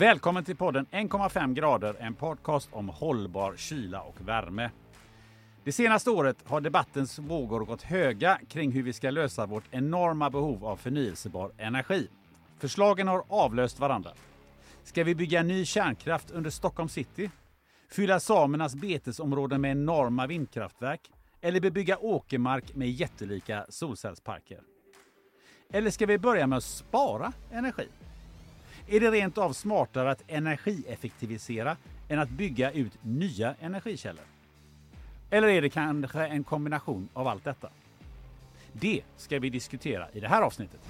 Välkommen till podden 1,5 grader, en podcast om hållbar kyla och värme. Det senaste året har debattens vågor gått höga kring hur vi ska lösa vårt enorma behov av förnyelsebar energi. Förslagen har avlöst varandra. Ska vi bygga ny kärnkraft under Stockholm city? Fylla samernas betesområden med enorma vindkraftverk? Eller bebygga åkermark med jättelika solcellsparker? Eller ska vi börja med att spara energi? Är det rent av smartare att energieffektivisera än att bygga ut nya energikällor? Eller är det kanske en kombination av allt detta? Det ska vi diskutera i det här avsnittet.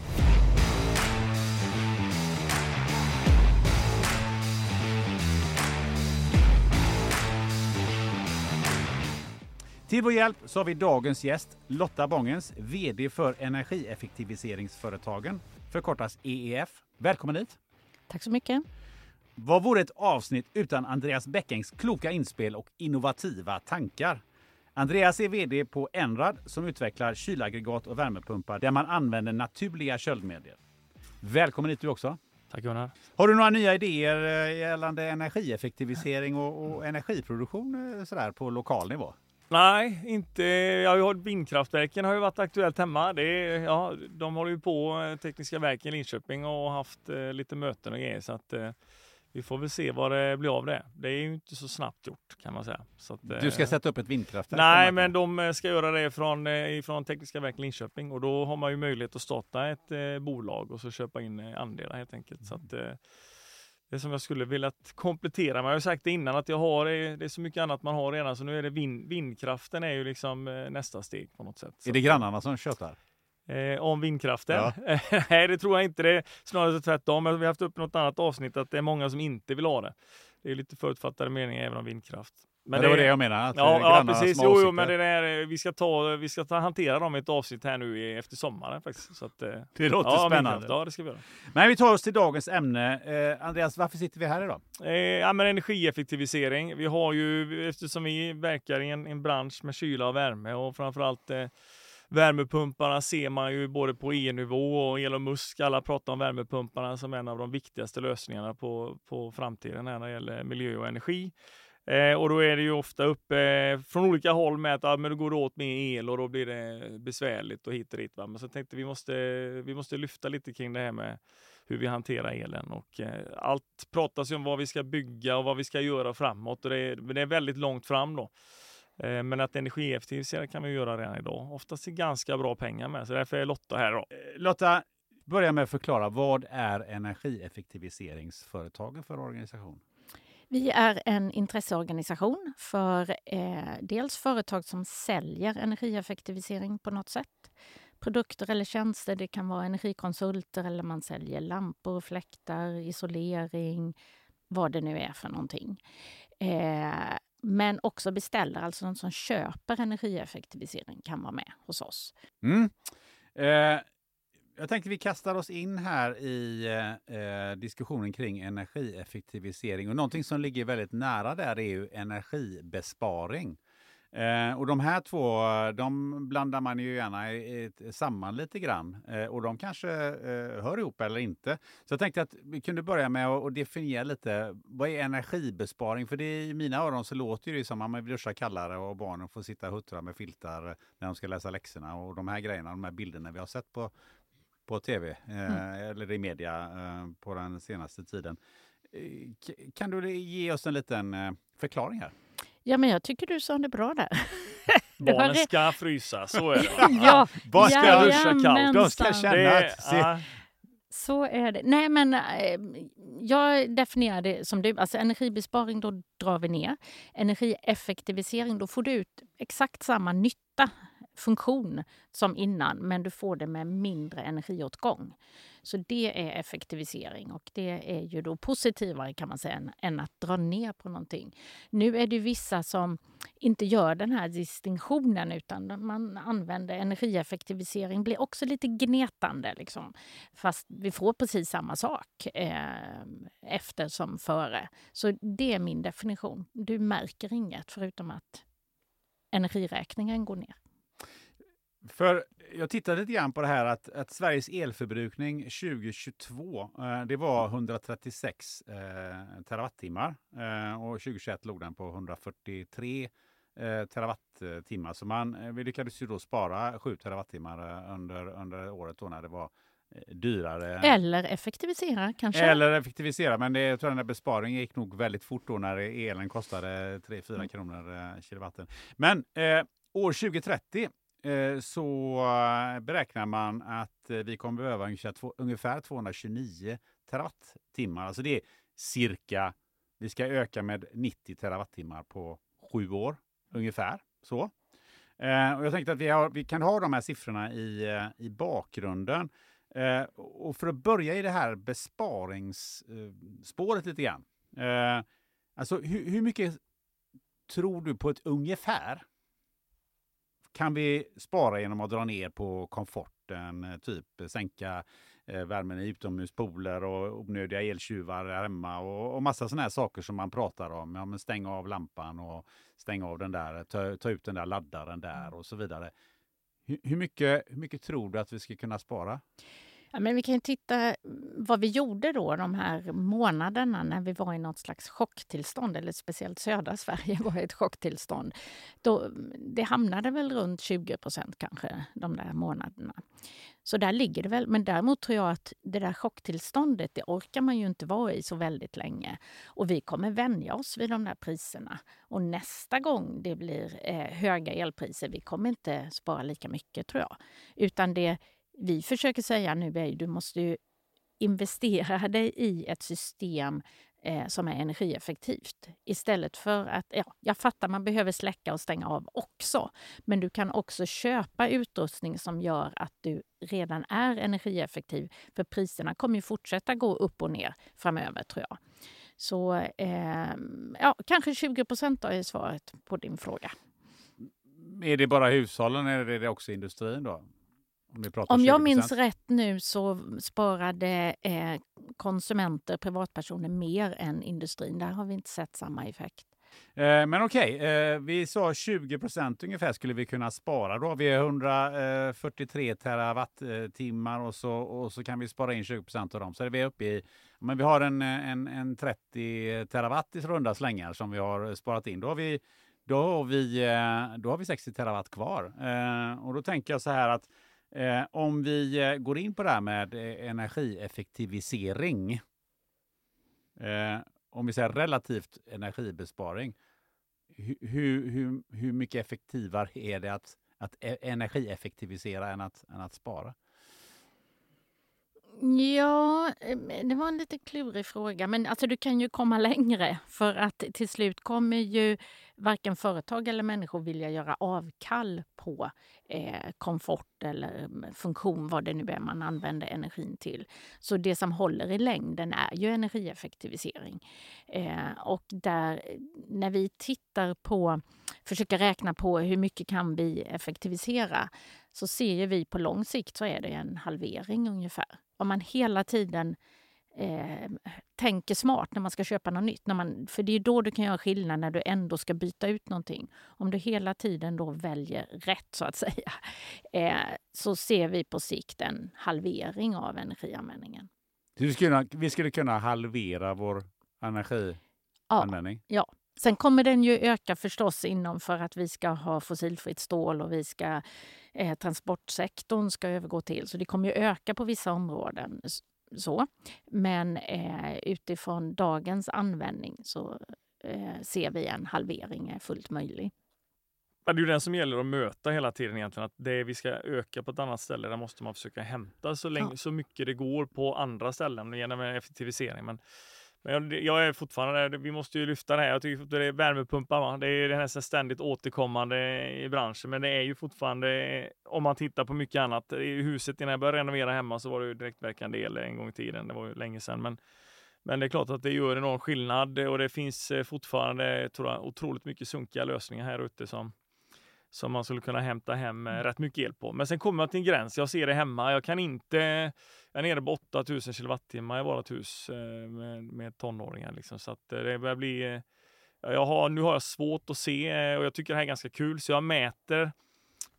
Till vår hjälp så har vi dagens gäst Lotta Bångens, VD för Energieffektiviseringsföretagen, förkortas EEF. Välkommen hit! Tack så mycket. Vad vore ett avsnitt utan Andreas Bäckängs kloka inspel och innovativa tankar? Andreas är VD på Enrad som utvecklar kylaggregat och värmepumpar där man använder naturliga köldmedier. Välkommen hit du också! Tack Gunnar! Har du några nya idéer eh, gällande energieffektivisering och, och energiproduktion eh, sådär på lokal nivå? Nej, inte. Jag har ju vindkraftverken har ju varit aktuellt hemma. Det är, ja, de håller ju på, eh, Tekniska verken i Linköping, och haft eh, lite möten och grejer. Så att, eh, vi får väl se vad det blir av det. Det är ju inte så snabbt gjort kan man säga. Att, du ska sätta upp ett vindkraftverk? Nej, men de ska göra det från, från Tekniska verken Linköping och då har man ju möjlighet att starta ett eh, bolag och så köpa in andelar helt enkelt. Så att, eh, det som jag skulle vilja komplettera. Men jag har sagt det innan att jag har, det är så mycket annat man har redan så nu är det vind, vindkraften är ju liksom eh, nästa steg på något sätt. Är det grannarna som tjötar? Eh, om vindkraften? Ja. Nej, det tror jag inte. Det är snarare tvärtom. Vi har haft upp något annat avsnitt att det är många som inte vill ha det. Det är lite förutfattade meningar även om vindkraft. Men det, det var det jag menade. ja, ja precis. Jo, jo, men det där, vi ska ta, vi ska ta, hantera dem i ett avsnitt här nu efter sommaren faktiskt. Så att, eh, det låter ja, spännande. Ja, det ska vi göra. Men vi tar oss till dagens ämne. Eh, Andreas, varför sitter vi här idag? Eh, ja, men energieffektivisering. Vi har ju, eftersom vi verkar i en, en bransch med kyla och värme och framförallt eh, Värmepumparna ser man ju både på EU-nivå och Elon Musk. Alla pratar om värmepumparna som en av de viktigaste lösningarna på, på framtiden när det gäller miljö och energi. Eh, och då är det ju ofta uppe eh, från olika håll med att ah, men då går det åt mer el och då blir det besvärligt och hit och dit. Va? Men så tänkte vi måste, vi måste lyfta lite kring det här med hur vi hanterar elen och eh, allt pratas ju om vad vi ska bygga och vad vi ska göra framåt och det är, det är väldigt långt fram då. Eh, men att energieffektivisera kan vi göra redan idag. Oftast till ganska bra pengar med, så därför är Lotta här. Då. Eh, Lotta, börja med att förklara. Vad är energieffektiviseringsföretagen för organisation? Vi är en intresseorganisation för eh, dels företag som säljer energieffektivisering på något sätt. Produkter eller tjänster, det kan vara energikonsulter eller man säljer lampor, fläktar, isolering, vad det nu är för någonting. Eh, men också beställare, alltså de som köper energieffektivisering kan vara med hos oss. Mm. Eh, jag tänkte vi kastar oss in här i eh, eh, diskussionen kring energieffektivisering. Och någonting som ligger väldigt nära där är ju energibesparing. Eh, och de här två, de blandar man ju gärna i, i, samman lite grann. Eh, och de kanske eh, hör ihop eller inte. Så jag tänkte att vi kunde börja med att definiera lite, vad är energibesparing? För det, i mina öron så låter det som att man vill duscha kallare och barnen får sitta och huttra med filtar när de ska läsa läxorna. Och de här grejerna, de här bilderna vi har sett på, på tv eh, mm. eller i media eh, på den senaste tiden. Eh, kan du ge oss en liten förklaring här? Ja, men jag tycker du sa det bra där. Barnen ska frysa, så är det. ja, Barn ska ja, duscha kallt. De ska känna det, att... Så är det. Nej, men jag definierar det som du. Alltså energibesparing, då drar vi ner. Energieffektivisering, då får du ut exakt samma nytta funktion som innan, men du får det med mindre energiåtgång. Så det är effektivisering och det är ju då positivare kan man säga än, än att dra ner på någonting. Nu är det vissa som inte gör den här distinktionen utan man använder energieffektivisering, blir också lite gnetande liksom. Fast vi får precis samma sak eh, efter som före. Så det är min definition. Du märker inget förutom att energiräkningen går ner. För jag tittade lite grann på det här att, att Sveriges elförbrukning 2022, eh, det var 136 eh, terawattimmar eh, och 2021 låg den på 143 eh, terawattimmar. Så man, eh, vi lyckades ju då spara 7 terawattimmar eh, under, under året då när det var eh, dyrare. Eller effektivisera kanske? Eller effektivisera, men det, jag tror den där besparingen gick nog väldigt fort då när elen kostade 3-4 Mm. kronor kilowatten. Men år 2030 eh, Eh, så eh, beräknar man att eh, vi kommer behöva ungefär, ungefär 229 terawattimmar. Alltså det är cirka, vi ska öka med 90 terawattimmar på sju år ungefär. Så. Och jag tänkte att vi, har, vi kan ha de här siffrorna i, i bakgrunden. Och för att börja i det här besparingsspåret lite grann. Alltså hur, hur mycket tror du på ett ungefär kan vi spara genom att dra ner på komforten, eh, typ sänka eh, värmen i utomhuspooler och onödiga eltjuvar hemma och, och massa sådana här saker som man pratar om. Ja, men stäng av lampan och stäng av den där, ta, ta ut den där laddaren där och så vidare. Hur, hur, mycket, hur mycket tror du att vi ska kunna spara? Ja, men vi kan ju titta mm, vad vi gjorde då de här månaderna när vi var i något slags chocktillstånd, eller speciellt södra Sverige var i ett chocktillstånd. Då, mm, det hamnade väl runt 20 procent kanske de där månaderna. Så där ligger det väl. Men däremot tror jag att det där chocktillståndet, det orkar man ju inte vara i så väldigt länge. Och vi kommer vänja oss vid de där priserna. Och nästa gång det blir eh, höga elpriser, vi kommer inte spara lika mycket tror jag. Utan det vi försöker säga nu är att du måste ju investera dig i ett system eh, som är energieffektivt. Istället för att, ja, jag fattar man behöver släcka och stänga av också. Men du kan också köpa utrustning som gör att du redan är energieffektiv. För priserna kommer ju fortsätta gå upp och ner framöver tror jag. Så eh, ja, kanske 20 procent är svaret på din fråga. Är det bara hushållen eller är det också industrin då? Om, Om jag minns rätt nu så sparade eh, konsumenter, privatpersoner, mer än industrin. Där har vi inte sett samma effekt. Eh, men okej, okay, eh, vi sa 20 procent ungefär skulle vi kunna spara. Då har vi 143 terawattimmar och så, och så kan vi spara in 20 procent av dem. Så är vi uppe i, men vi har en, en, en 30 terawatt i runda slängar som vi har sparat in. Då har vi, då har vi, då har vi 60 terawatt kvar. Och då tänker jag så här att Eh, om vi eh, går in på det här med eh, energieffektivisering. Eh, om vi säger relativt energibesparing. Hur, hur, hur mycket effektivare är det att, att e-, energieffektivisera än att, än att spara? Ja, det var en lite klurig fråga. Men alltså, du kan ju komma längre. För att till slut kommer ju varken företag eller människor vilja göra avkall på eh, komfort eller funktion, vad det nu är man använder energin till. Så det som håller i längden är ju energieffektivisering. Eh, och där, när vi tittar på, försöker räkna på hur mycket kan vi effektivisera så ser vi på lång sikt så är det en halvering ungefär. Om man hela tiden eh, tänker smart när man ska köpa något nytt. När man, för det är då du kan göra skillnad när du ändå ska byta ut någonting. Om du hela tiden då väljer rätt så att säga eh, så ser vi på sikt en halvering av energianvändningen. Vi skulle, vi skulle kunna halvera vår energianvändning? Ja, ja. Sen kommer den ju öka förstås inom för att vi ska ha fossilfritt stål och vi ska eh, transportsektorn ska övergå till. Så det kommer ju öka på vissa områden. så. Men eh, utifrån dagens användning så eh, ser vi en halvering är fullt möjlig. det är ju den som gäller att möta hela tiden egentligen. Att det vi ska öka på ett annat ställe, där måste man försöka hämta så, länge, ja. så mycket det går på andra ställen genom effektivisering. Men men jag, jag, är fortfarande, vi måste ju lyfta det här. Jag tycker det är värmepumpar, va? det är nästan ständigt återkommande i branschen. Men det är ju fortfarande, om man tittar på mycket annat, i huset innan jag började renovera hemma så var det ju direktverkande el en gång i tiden. Det var ju länge sedan. Men, men det är klart att det gör enorm skillnad och det finns eh, fortfarande tror jag, otroligt mycket sunkiga lösningar här ute som, som man skulle kunna hämta hem mm. rätt mycket el på. Men sen kommer man till en gräns. Jag ser det hemma. Jag kan inte... Jag är nere på 8000 kilowattimmar i vårt hus eh, med, med tonåringar. Liksom. Så att det börjar bli... Eh, jag har, nu har jag svårt att se och jag tycker det här är ganska kul så jag mäter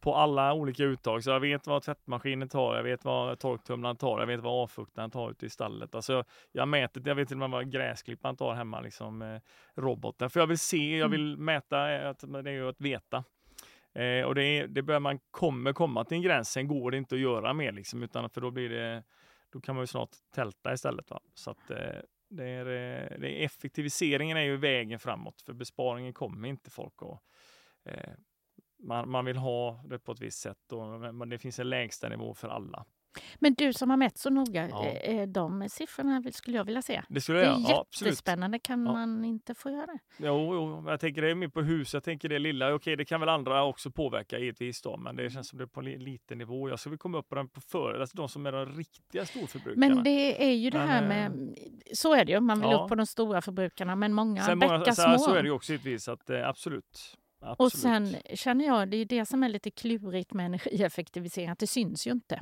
på alla olika uttag. Så jag vet vad tvättmaskinen tar, jag vet vad torktumlaren tar, jag vet vad avfuktaren tar ute i stallet. Alltså, jag mäter, jag vet till och med vad gräsklipparen tar hemma, liksom, eh, roboten. För jag vill se, jag vill mäta, det är ju att veta. Eh, och det, det bör man kommer komma till en gräns, sen går det inte att göra mer liksom, utan för då blir det, då kan man ju snart tälta istället. Va? Så att, eh, det är, eh, det är, effektiviseringen är ju vägen framåt, för besparingen kommer inte folk att eh, man, man vill ha det på ett visst sätt och men det finns en lägsta nivå för alla. Men du som har mätt så noga, ja. Eh, de siffrorna skulle jag vilja se. Det skulle jag, det är ja, jättespännande. Kan ja. man inte få göra det? Jo, jo, jag tänker det är mer på hus. Jag tänker det lilla. Okej, det kan väl andra också påverka givetvis då, men det känns som det är på liten nivå. Jag skulle komma upp på den på för, alltså de som är de riktiga storförbrukarna. Men det är ju det här med, eh, så är det ju, man vill ja. upp på de stora förbrukarna, men många bäckar små. Så är det ju också givetvis, att eh, absolut. Absolut. Och sen känner jag, det är det som är lite klurigt med energieffektivisering, att det syns ju inte.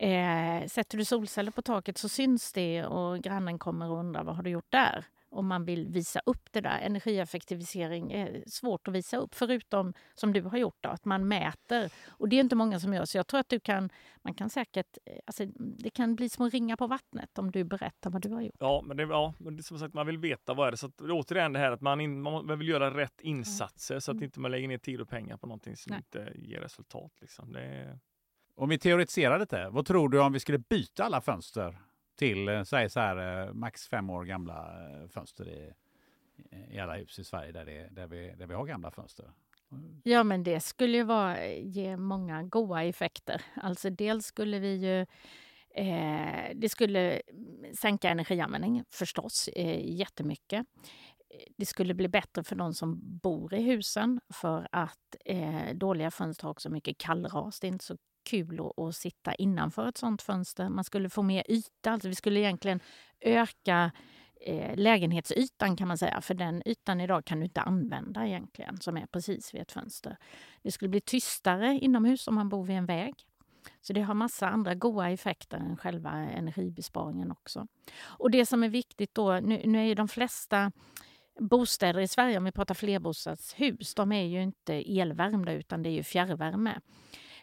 Eh, sätter du solceller på taket så syns det och grannen kommer och undrar vad har du gjort där? Om man vill visa upp det där. Energieffektivisering är svårt att visa upp, förutom som du har gjort, då, att man mäter. Och det är inte många som gör, så jag tror att du kan, man kan säkert, eh, alltså, det kan bli små ringar på vattnet om du berättar vad du har gjort. Ja, men det, ja, men det, som sagt, man vill veta vad är det. Så att, återigen det här att man, in, man vill göra rätt insatser så att mm. inte man lägger ner tid och pengar på någonting som Nej. inte ger resultat. Liksom. Det är... Om vi teoretiserar lite, vad tror du om vi skulle byta alla fönster till eh, säg så här, eh, max fem år gamla eh, fönster i, i alla hus i Sverige där, det, där, vi, där vi har gamla fönster? Ja, men det skulle ju vara, ge många goda effekter. Alltså dels skulle vi ju eh, det skulle mm, sänka energianvändning förstås eh, jättemycket. Det skulle bli bättre för de som bor i husen för att eh, dåliga fönster har också mycket kallras. Det är inte så kul att, att, sitta innanför ett sånt fönster. Man skulle få mer yta. Alltså vi skulle egentligen öka eh, lägenhetsytan kan man säga. För den ytan idag kan du inte använda egentligen, som är precis vid ett fönster. Det skulle bli tystare inomhus om man bor vid en väg. Så det har massa andra goda effekter än själva energibesparingen också. Och det som är viktigt då, nu, nu är ju de flesta bostäder i Sverige, om vi pratar flerbostadshus, de är ju inte elvärmda utan det är ju fjärrvärme.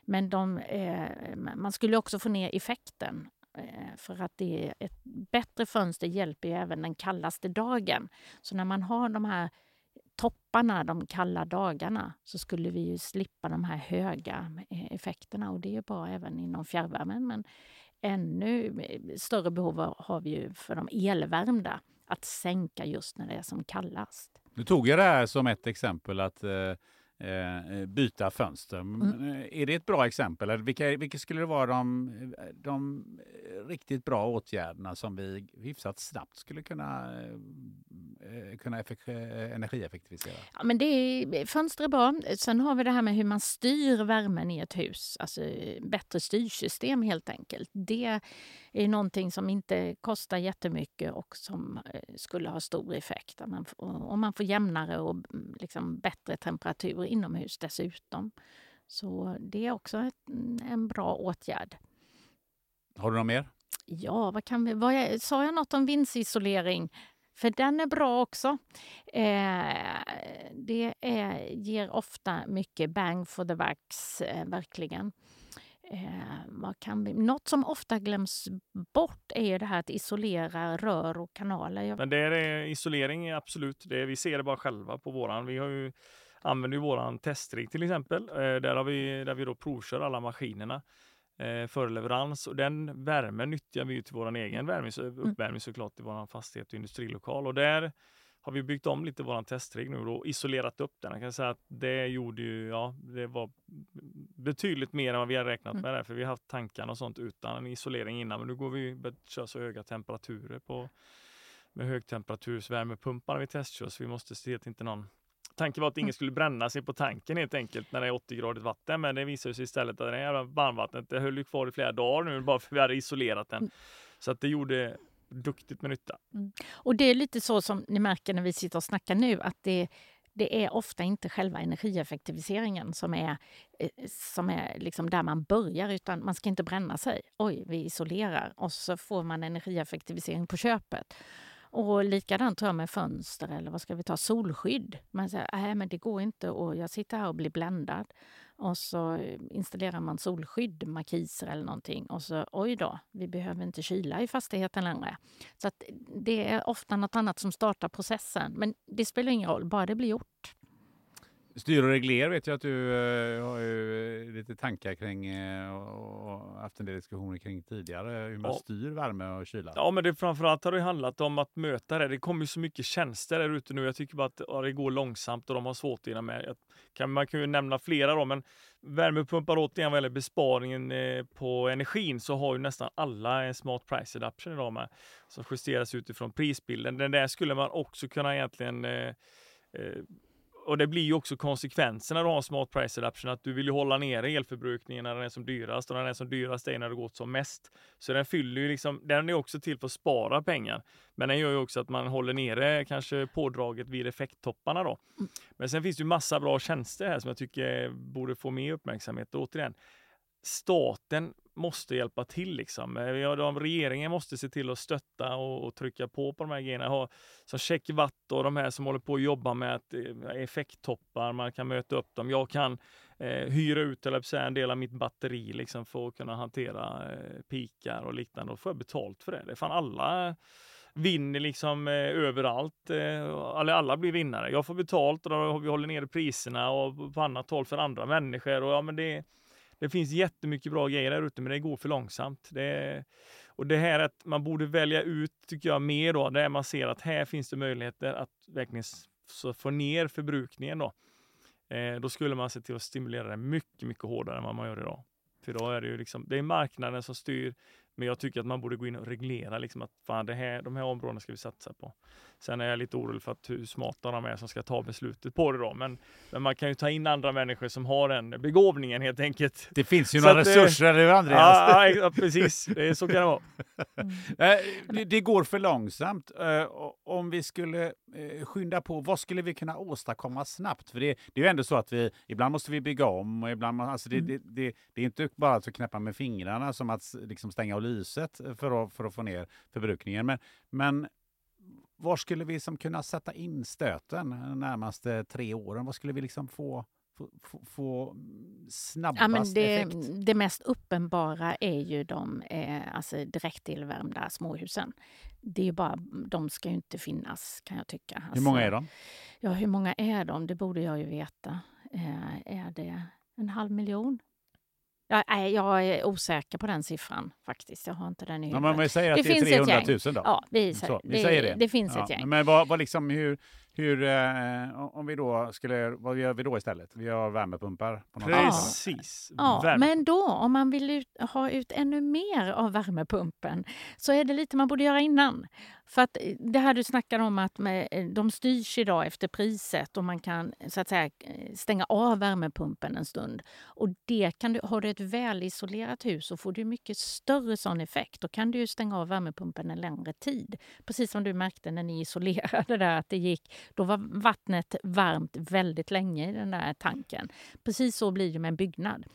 Men de, eh, man skulle också få ner effekten eh, för att det är ett bättre fönster hjälper ju även den kallaste dagen. Så när man har de här topparna de kalla dagarna så skulle vi ju slippa de här höga eh, effekterna och det är bra även inom fjärrvärmen. Men ännu eh, större behov har vi ju för de elvärmda att sänka just när det är som kallast. Nu tog jag det här som ett exempel att eh, eh Eh, byta fönster. Mm. Eh, är det ett bra exempel? Eller vilka, vilka skulle det vara de, de riktigt bra åtgärderna som vi hyfsat snabbt skulle kunna, eh, kunna energieffektivisera? Ja, men det är, fönster är bra. Sen har vi det här med hur man styr värmen i ett hus. Alltså bättre styrsystem helt enkelt. Det är någonting som inte kostar jättemycket och som skulle ha stor effekt. Om man får jämnare och mm, liksom bättre temperatur inomhus dessutom. Så det är också ett, en bra åtgärd. Har du något mer? Ja, vad kan vi, vad jag, sa jag något om vindsisolering? För den är bra också. Eh, det är, ger ofta mycket bang for the bucks, eh, verkligen. Eh, vad kan vi, något som ofta glöms bort är det här att isolera rör och kanaler. Men det är isolering, absolut. Det, vi ser det bara själva på våran. Vi har ju använder ju våran testrigg till exempel. Eh, där, har vi, där vi då provkör alla maskinerna eh, före leverans och den värmen nyttjar vi till vår egen värme, mm. uppvärmning såklart i vår fastighet och industrilokal. Och där har vi byggt om lite våran testrigg nu och isolerat upp den. Jag kan säga att det gjorde ju, ja, det var betydligt mer än vad vi har räknat mm. med där, för vi har haft tankarna och sånt utan en isolering innan. Men nu går vi börjat köra så höga temperaturer på med högtemperatursvärmepumpar vi testkör så vi måste se att inte någon Tanken var att ingen mm. skulle bränna sig på tanken helt enkelt när det är 80 gradigt vatten. Men det visade sig istället att det här varmvattnet det höll kvar i flera dagar nu bara för att vi hade isolerat den. Mm. Så att det gjorde duktigt med nytta. Mm. Och det är lite så som ni märker när vi sitter och snackar nu att det, det är ofta inte själva energieffektiviseringen som är, eh, som är liksom där man börjar, utan man ska inte bränna sig. Oj, vi isolerar och så får man energieffektivisering på köpet. Och likadant tror jag med fönster eller vad ska vi ta, solskydd. Man säger, nej men det går inte och jag sitter här och blir bländad. Och så eh, installerar man solskydd, markiser eller någonting. Och så oj då, vi behöver inte kyla i fastigheten längre. Så att eh, det är ofta något annat som startar processen. Men det spelar ingen roll, bara det blir gjort. Styr och regler vet jag att du uh, har ju eh, lite tankar kring uh, och haft en del diskussioner kring tidigare. Hur man ja. styr värme och kyla. Ja, men det framförallt har det handlat om att möta det. Det kommer ju så mycket tjänster där ute nu. Jag tycker bara att ja, det går långsamt och de har svårt att hinna med. Kan, man kan ju nämna flera då, men värmepumpar återigen vad gäller besparingen eh, på energin så har ju nästan alla en smart price adaption idag med som justeras utifrån prisbilden. Den där skulle man också kunna egentligen eh, och det blir ju också konsekvenserna när du har smart price adaption, att du vill ju hålla nere elförbrukningen när den är som dyrast och när den är som dyrast är när det gått som mest. Så den fyller ju liksom, den är också till för att spara pengar. Men den gör ju också att man håller nere kanske pådraget vid effekttopparna då. Mm. Men sen finns det ju massa bra tjänster här som jag tycker borde få mer uppmärksamhet. Och återigen, staten måste hjälpa till. Liksom. Eh, ja, de, regeringen måste se till att stötta och, och, trycka på på de här grejerna. Ha, som Checkvatt och de här som håller på att jobba med att, eh, effekttoppar, man kan möta upp dem. Jag kan eh, hyra ut eller säga, en del av mitt batteri liksom, för att kunna hantera eh, pikar och liknande. Då får jag betalt för det. Det är fan alla vinner liksom eh, överallt. Eh, alla blir vinnare. Jag får betalt och då, vi håller nere priserna och på annat håll för andra människor. Och, ja, men det, det finns jättemycket bra grejer där ute, men det går för långsamt. Det, och det här att man borde välja ut, tycker jag, mer då, där man ser att här finns det möjligheter att verkligen få ner förbrukningen då. Eh, då skulle man se till att stimulera det mycket, mycket hårdare än vad man gör idag. För idag är det ju liksom, det är marknaden som styr men jag tycker att man borde gå in och reglera liksom att fan, det här, de här områdena ska vi satsa på. Sen är jag lite orolig för att hur smarta de är som ska ta beslutet på det då. Men, men man kan ju ta in andra människor som har den begåvningen helt enkelt. Det finns ju så några att, resurser, eller hur Andreas? Ja, ja, precis. Det, så kan det vara. Mm. Det, går för långsamt. Eh, om vi skulle eh, skynda på, vad skulle vi kunna åstadkomma snabbt? För det, det är ju ändå så att vi ibland måste vi bygga om och ibland, alltså det, mm. det, det, det är inte bara att knäppa med fingrarna som att liksom stänga av lyset för att, för att få ner förbrukningen. Men, men var skulle vi som kunna sätta in stöten de närmaste tre åren? Vad skulle vi liksom få, få, få snabbast ja, men det, effekt? Det mest uppenbara är ju de eh, alltså direktillvärmda småhusen. Det är bara, de ska ju inte finnas kan jag tycka. Alltså, hur många är de? Ja, hur många är de? Det borde jag ju veta. Eh, är det en halv miljon? Jag, nej, jag är osäker på den siffran faktiskt. Jag har inte den i huvudet. Ja, men vi säger att det, det är 300 000 då? Ja, vi, Så, vi det, säger det. Det finns ja, ett gäng. Men vad, vad liksom, hur, hur, eh, om vi då skulle, vad gör vi då istället? Vi har värmepumpar. På Precis. Ja, men då om man vill ut, ha ut ännu mer av värmepumpen så är det lite man borde göra innan. För att eh, det här du snackar om att med, eh, de styrs idag efter priset och man kan eh, så att säga stänga av värmepumpen en stund. Och det kan du, har du ett välisolerat hus så får du mycket större sån effekt. Då kan du stänga av värmepumpen en längre tid. Precis som du märkte när ni isolerade där att det gick. Då var vattnet varmt väldigt länge i den där tanken. Precis så blir det med en byggnad.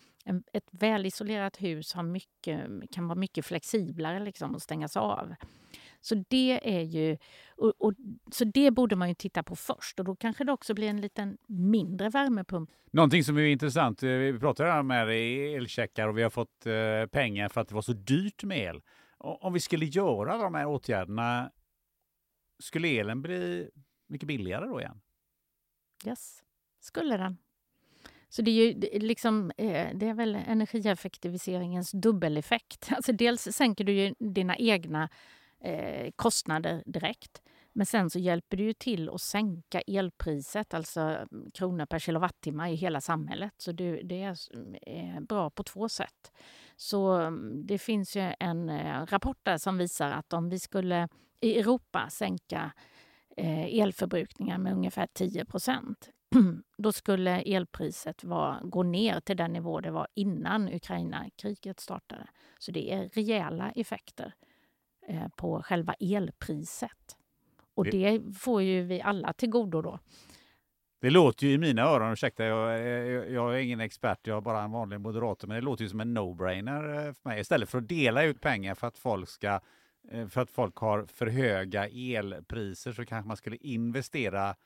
ett välisolerat hus har mycket, kan vara mycket flexiblare liksom att stängas av. Så det är ju... Och, och, så det borde man ju titta på först och då kanske det också blir en liten mindre värmepump. Någonting som är intressant, eh, vi pratade om här elcheckar och vi har fått eh, pengar för att det var så dyrt med el. Om vi skulle göra de här åtgärderna, skulle elen bli mycket billigare då igen? Yes, skulle den. Så det är ju liksom, eh, det är väl energieffektiviseringens dubbeleffekt. Alltså dels sänker du ju dina egna eh, kostnader direkt. Men sen så hjälper det ju till att sänka elpriset, alltså mm, kronor per kilowattimme i hela samhället. Så det, det mm, är bra på två sätt. Så mm, det finns ju en eh, rapport där som visar att om vi skulle i Europa sänka eh, elförbrukningen med ungefär 10 procent då skulle elpriset var, gå ner till den nivå det var innan Ukraina-kriget startade. Så det är rejäla effekter. Eh, på själva elpriset. Och det får ju vi alla till godo då. Det låter ju i mina öron, ursäkta, jag, jag, jag är ingen expert, jag är bara en vanlig moderator, men det låter ju som en no-brainer eh, för mig. Istället för att dela ut pengar för att folk ska eh, för att folk har för höga elpriser så kanske man skulle investera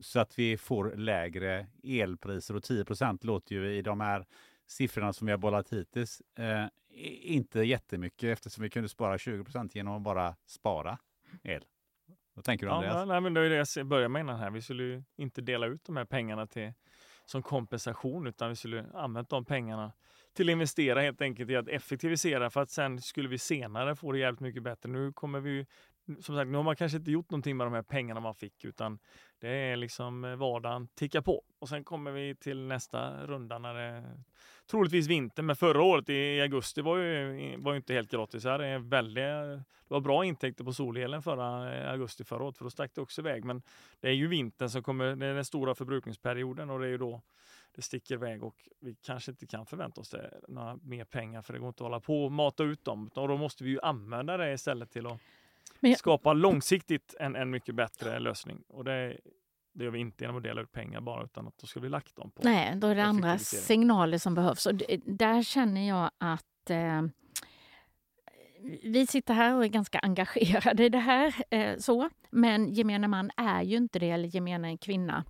så att vi får lägre elpriser. Och 10% låter ju i de här siffrorna som vi har bollat hittills eh, inte jättemycket eftersom vi kunde spara 20% genom att bara spara el. Vad tänker du Andreas? Ja, nej, men det är det jag började med innan här. Vi skulle ju inte dela ut de här pengarna till, som kompensation utan vi skulle använda de pengarna till att investera helt enkelt i att effektivisera för att sen skulle vi senare få det jävligt mycket bättre. Nu kommer vi som sagt, nu har man kanske inte gjort någonting med de här pengarna man fick utan det är liksom eh, vardagen tickar på. Och sen kommer vi till nästa runda när det troligtvis vinter. Men förra året i augusti var ju, var ju inte helt gratis. Här är väldigt, det var bra intäkter på solelen förra eh, augusti förra året för då stack det också iväg. Men det är ju vintern som kommer, det är den stora förbrukningsperioden och det är ju då det sticker iväg och vi kanske inte kan förvänta oss det, några mer pengar för det går inte att hålla på och mata ut dem. Och då måste vi ju använda det istället till att jag... skapa långsiktigt en, en mycket bättre lösning. Och det, det gör vi inte genom att dela ut pengar bara, utan att då ska vi lagt dem på Nej, då är det andra signaler som behövs. Och där känner jag att eh, vi sitter här och är ganska engagerade i det här. Eh, så. Men gemene man är ju inte det, eller gemene kvinna.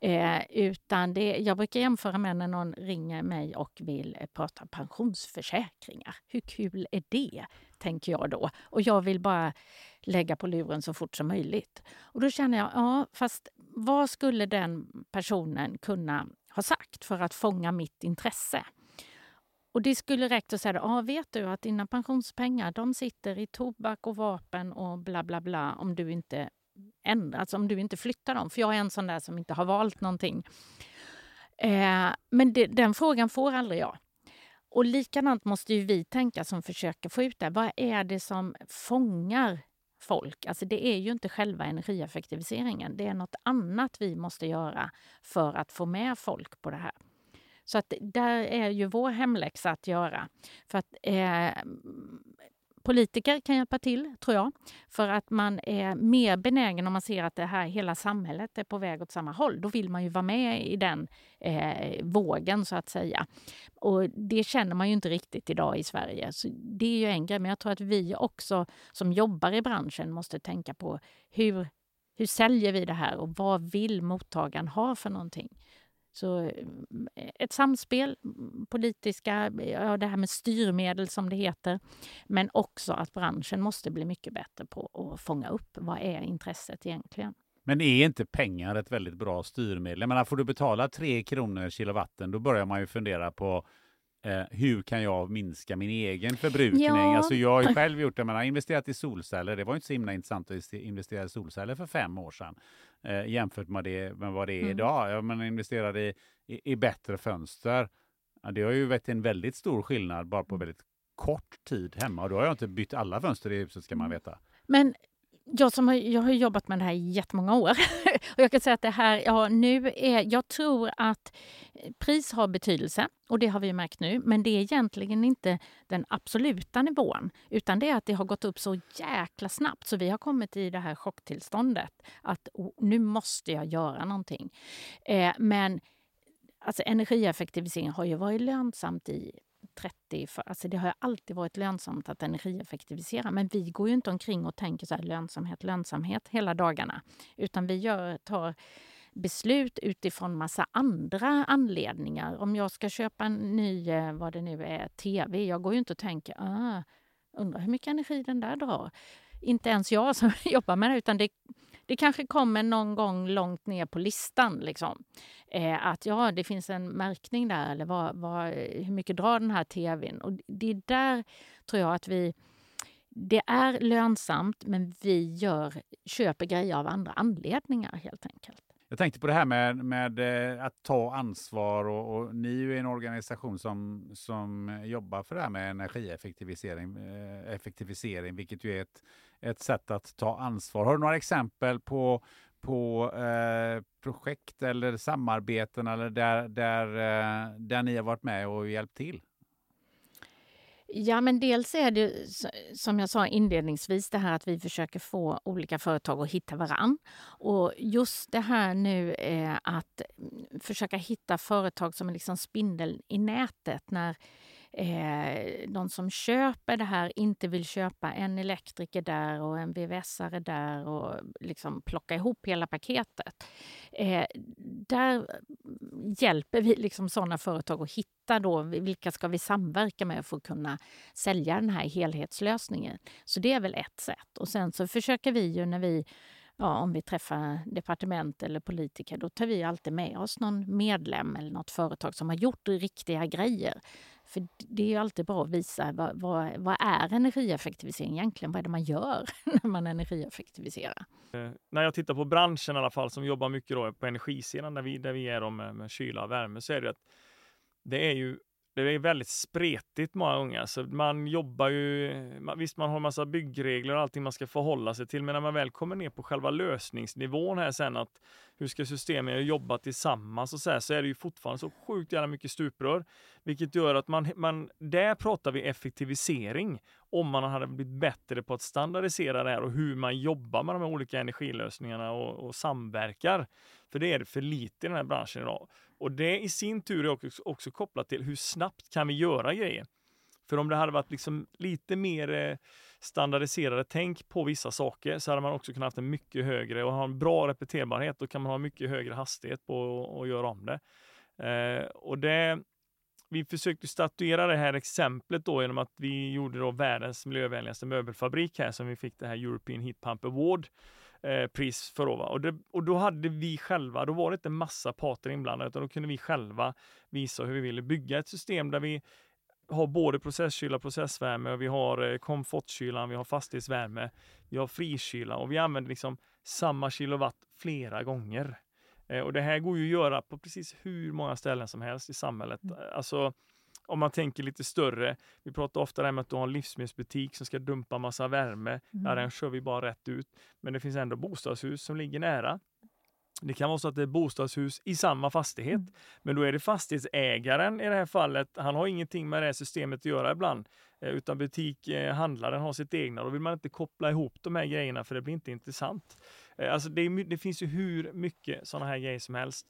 Eh, utan det, jag brukar jämföra med när någon ringer mig och vill eh, prata pensionsförsäkringar. Hur kul är det? tänker jag då. Och jag vill bara lägga på luren så fort som möjligt. Och då känner jag, ja, fast vad skulle den personen kunna ha sagt för att fånga mitt intresse? Och det skulle räcka att säga, ah, vet du att dina pensionspengar de sitter i tobak och vapen och bla bla bla om du inte ändrar, alltså om du inte flyttar dem. För jag är en sån där som inte har valt någonting. Eh, men det, den frågan får aldrig jag. Och likadant måste ju vi tänka som försöker få ut det. Vad är det som fångar folk? Alltså det är ju inte själva energieffektiviseringen. Det är något annat vi måste göra för att få med folk på det här. Så att där är ju vår hemläxa att göra. För att eh, politiker kan hjälpa till, tror jag. För att man är mer benägen om man ser att det här hela samhället är på väg åt samma håll. Då vill man ju vara med i den eh, vågen, så att säga. Och det känner man ju inte riktigt idag i Sverige. Så det är ju en grej. Men jag tror att vi också som jobbar i branschen måste tänka på hur, hur säljer vi det här och vad vill mottagaren ha för någonting? Så eh, ett samspel, politiska, ja, det här med styrmedel som det heter. Men också att branschen måste bli mycket bättre på att fånga upp vad är intresset egentligen. Men är inte pengar ett väldigt bra styrmedel? Jag menar, får du betala 3 kronor kilowatten, då börjar man ju fundera på Eh, hur kan jag minska min egen förbrukning? Ja. Alltså jag har ju själv gjort det, man har investerat i solceller. Det var inte så himla intressant att investera i solceller för fem år sedan eh, jämfört med, det, med vad det är mm. idag. Ja, man investerade i, i, i, bättre fönster. Ja, det har ju varit en väldigt stor skillnad bara på mm. väldigt kort tid hemma. Och då har jag inte bytt alla fönster i huset ska man mm. veta. Men jag, som har, jag har jobbat med det här i jättemånga år. och jag kan säga att det här, ja, nu är, jag tror att pris har betydelse och det har vi märkt nu. Men det är egentligen inte den absoluta nivån utan det är att det har gått upp så jäkla snabbt så vi har kommit i det här chocktillståndet att oh, nu måste jag göra någonting. Eh, men alltså, energieffektivisering har ju varit lönsamt i 30, för, alltså det har alltid varit lönsamt att energieffektivisera. Men vi går ju inte omkring och tänker så här lönsamhet, lönsamhet hela dagarna. Utan vi gör, tar beslut utifrån massa andra anledningar. Om jag ska köpa en ny, eh, vad det nu är, tv. Jag går ju inte och tänker, ah, undrar hur mycket energi den där drar. Inte ens jag som jobbar med det, utan det det kanske kommer någon gång långt ner på listan. Liksom. Eh, att ja, det finns en märkning där eller vad, vad, hur mycket drar den här tvn? Och det är där tror jag att vi... Det är lönsamt, men vi gör, köper grejer av andra anledningar helt enkelt. Jag tänkte på det här med, med eh, att ta ansvar och, och, ni är ju en organisation som, som jobbar för det här med energieffektivisering, eh, effektivisering, vilket ju är ett, ett sätt att ta ansvar. Har du några exempel på, på eh, projekt eller samarbeten eller där, där, eh, där ni har varit med och hjälpt till? Ja, men dels är det som jag sa inledningsvis det här att vi försöker få olika företag att hitta varann. Och just det här nu är att mm, försöka hitta företag som är liksom spindeln i nätet när eh, de som köper det här inte vill köpa en elektriker där och en VVS-are där och liksom plocka ihop hela paketet. Eh, där hjälper vi liksom sådana företag att hitta då vilka ska vi samverka med för att kunna sälja den här helhetslösningen. Så det är väl ett sätt. Och sen så försöker vi ju när vi ja, om vi träffar departement eller politiker, då tar vi alltid med oss någon medlem eller något företag som har gjort riktiga grejer. För det är ju alltid bra att visa vad, vad, vad är energieffektivisering egentligen? Vad är det man gör när man energieffektiviserar? Eh, när jag tittar på branschen i alla fall som jobbar mycket då på energisidan där vi, där vi är med, med kyla och värme så är det att det är ju det är väldigt spretigt många gånger. Så man jobbar ju, visst man har massa byggregler och allting man ska förhålla sig till, men när man väl kommer ner på själva lösningsnivån här sen att hur ska systemen jobba tillsammans och så här, så är det ju fortfarande så sjukt jävla mycket stuprör. Vilket gör att man, man, där pratar vi effektivisering. Om man hade blivit bättre på att standardisera det här och hur man jobbar med de här olika energilösningarna och, och samverkar. För det är det för lite i den här branschen idag. Och det i sin tur är också, också kopplat till hur snabbt kan vi göra grejer? För om det hade varit liksom lite mer eh, standardiserade tänk på vissa saker så hade man också kunnat ha en mycket högre och ha en bra repeterbarhet. Då kan man ha mycket högre hastighet på att göra om det. Eh, och det vi försökte statuera det här exemplet då genom att vi gjorde då världens miljövänligaste möbelfabrik här som vi fick det här European Heat Pump Award eh, pris för. Då, och, det, och då hade vi själva, då var det inte massa parter inblandade, utan då kunde vi själva visa hur vi ville bygga ett system där vi har både processkyla, processvärme, och vi har eh, komfortkylan, vi har fastighetsvärme, vi har frikyla och vi använder liksom samma kilowatt flera gånger. Eh, och det här går ju att göra på precis hur många ställen som helst i samhället. Mm. Alltså, om man tänker lite större. Vi pratar ofta om att du har en livsmedelsbutik som ska dumpa massa värme. Mm. Ja, den kör vi bara rätt ut. Men det finns ändå bostadshus som ligger nära. Det kan vara så att det är bostadshus i samma fastighet, mm. men då är det fastighetsägaren i det här fallet. Han har ingenting med det här systemet att göra ibland, eh, utan butikhandlaren har sitt egna. Då vill man inte koppla ihop de här grejerna för det blir inte intressant. Eh, alltså det, det finns ju hur mycket sådana här grejer som helst.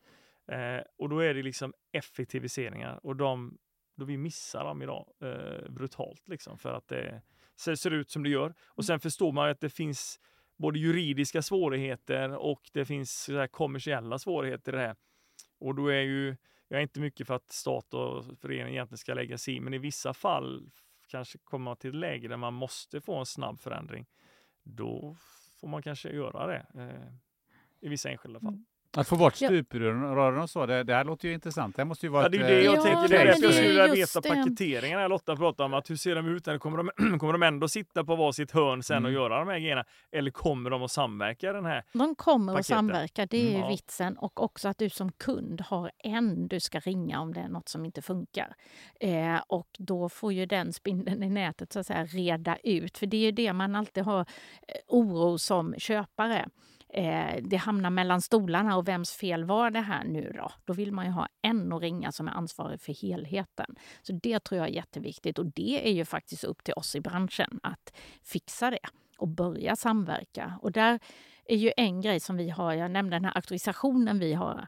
Eh, och då är det liksom effektiviseringar och de då vi missar dem idag eh, brutalt liksom för att det ser, ser, ut som det gör. Och sen förstår man att det finns både juridiska svårigheter och det finns så kommersiella svårigheter i det här. Och då är ju, jag är inte mycket för att stat och förening egentligen ska lägga sig i, men i vissa fall kanske komma till ett läge där man måste få en snabb förändring. Då får man kanske göra det eh, i vissa enskilda fall. Mm. Att få bort stuprören och så, det, det här låter ju intressant. Det måste ju vara ja, det är det jag ja, tänker. Det är därför jag skulle vilja veta paketeringarna Lotta pratar om. Att hur ser de ut? Kommer, de, kommer de ändå sitta på varsitt hörn sen mm. och göra de här grejerna? Eller kommer de att samverka den här De kommer paketen? att samverka, det är mm, ju ja. vitsen. Och också att du som kund har en du ska ringa om det är något som inte funkar. Eh, och då får ju den spindeln i nätet så att säga reda ut. För det är ju det man alltid har eh, oro som köpare eh, det hamnar mellan stolarna och vems fel var det här nu då? Då vill man ju ha en att ringa som är ansvarig för helheten. Så det tror jag är jätteviktigt och det är ju faktiskt upp till oss i branschen att fixa det och börja samverka. Och där är ju en grej som vi har, jag nämnde den här auktorisationen vi har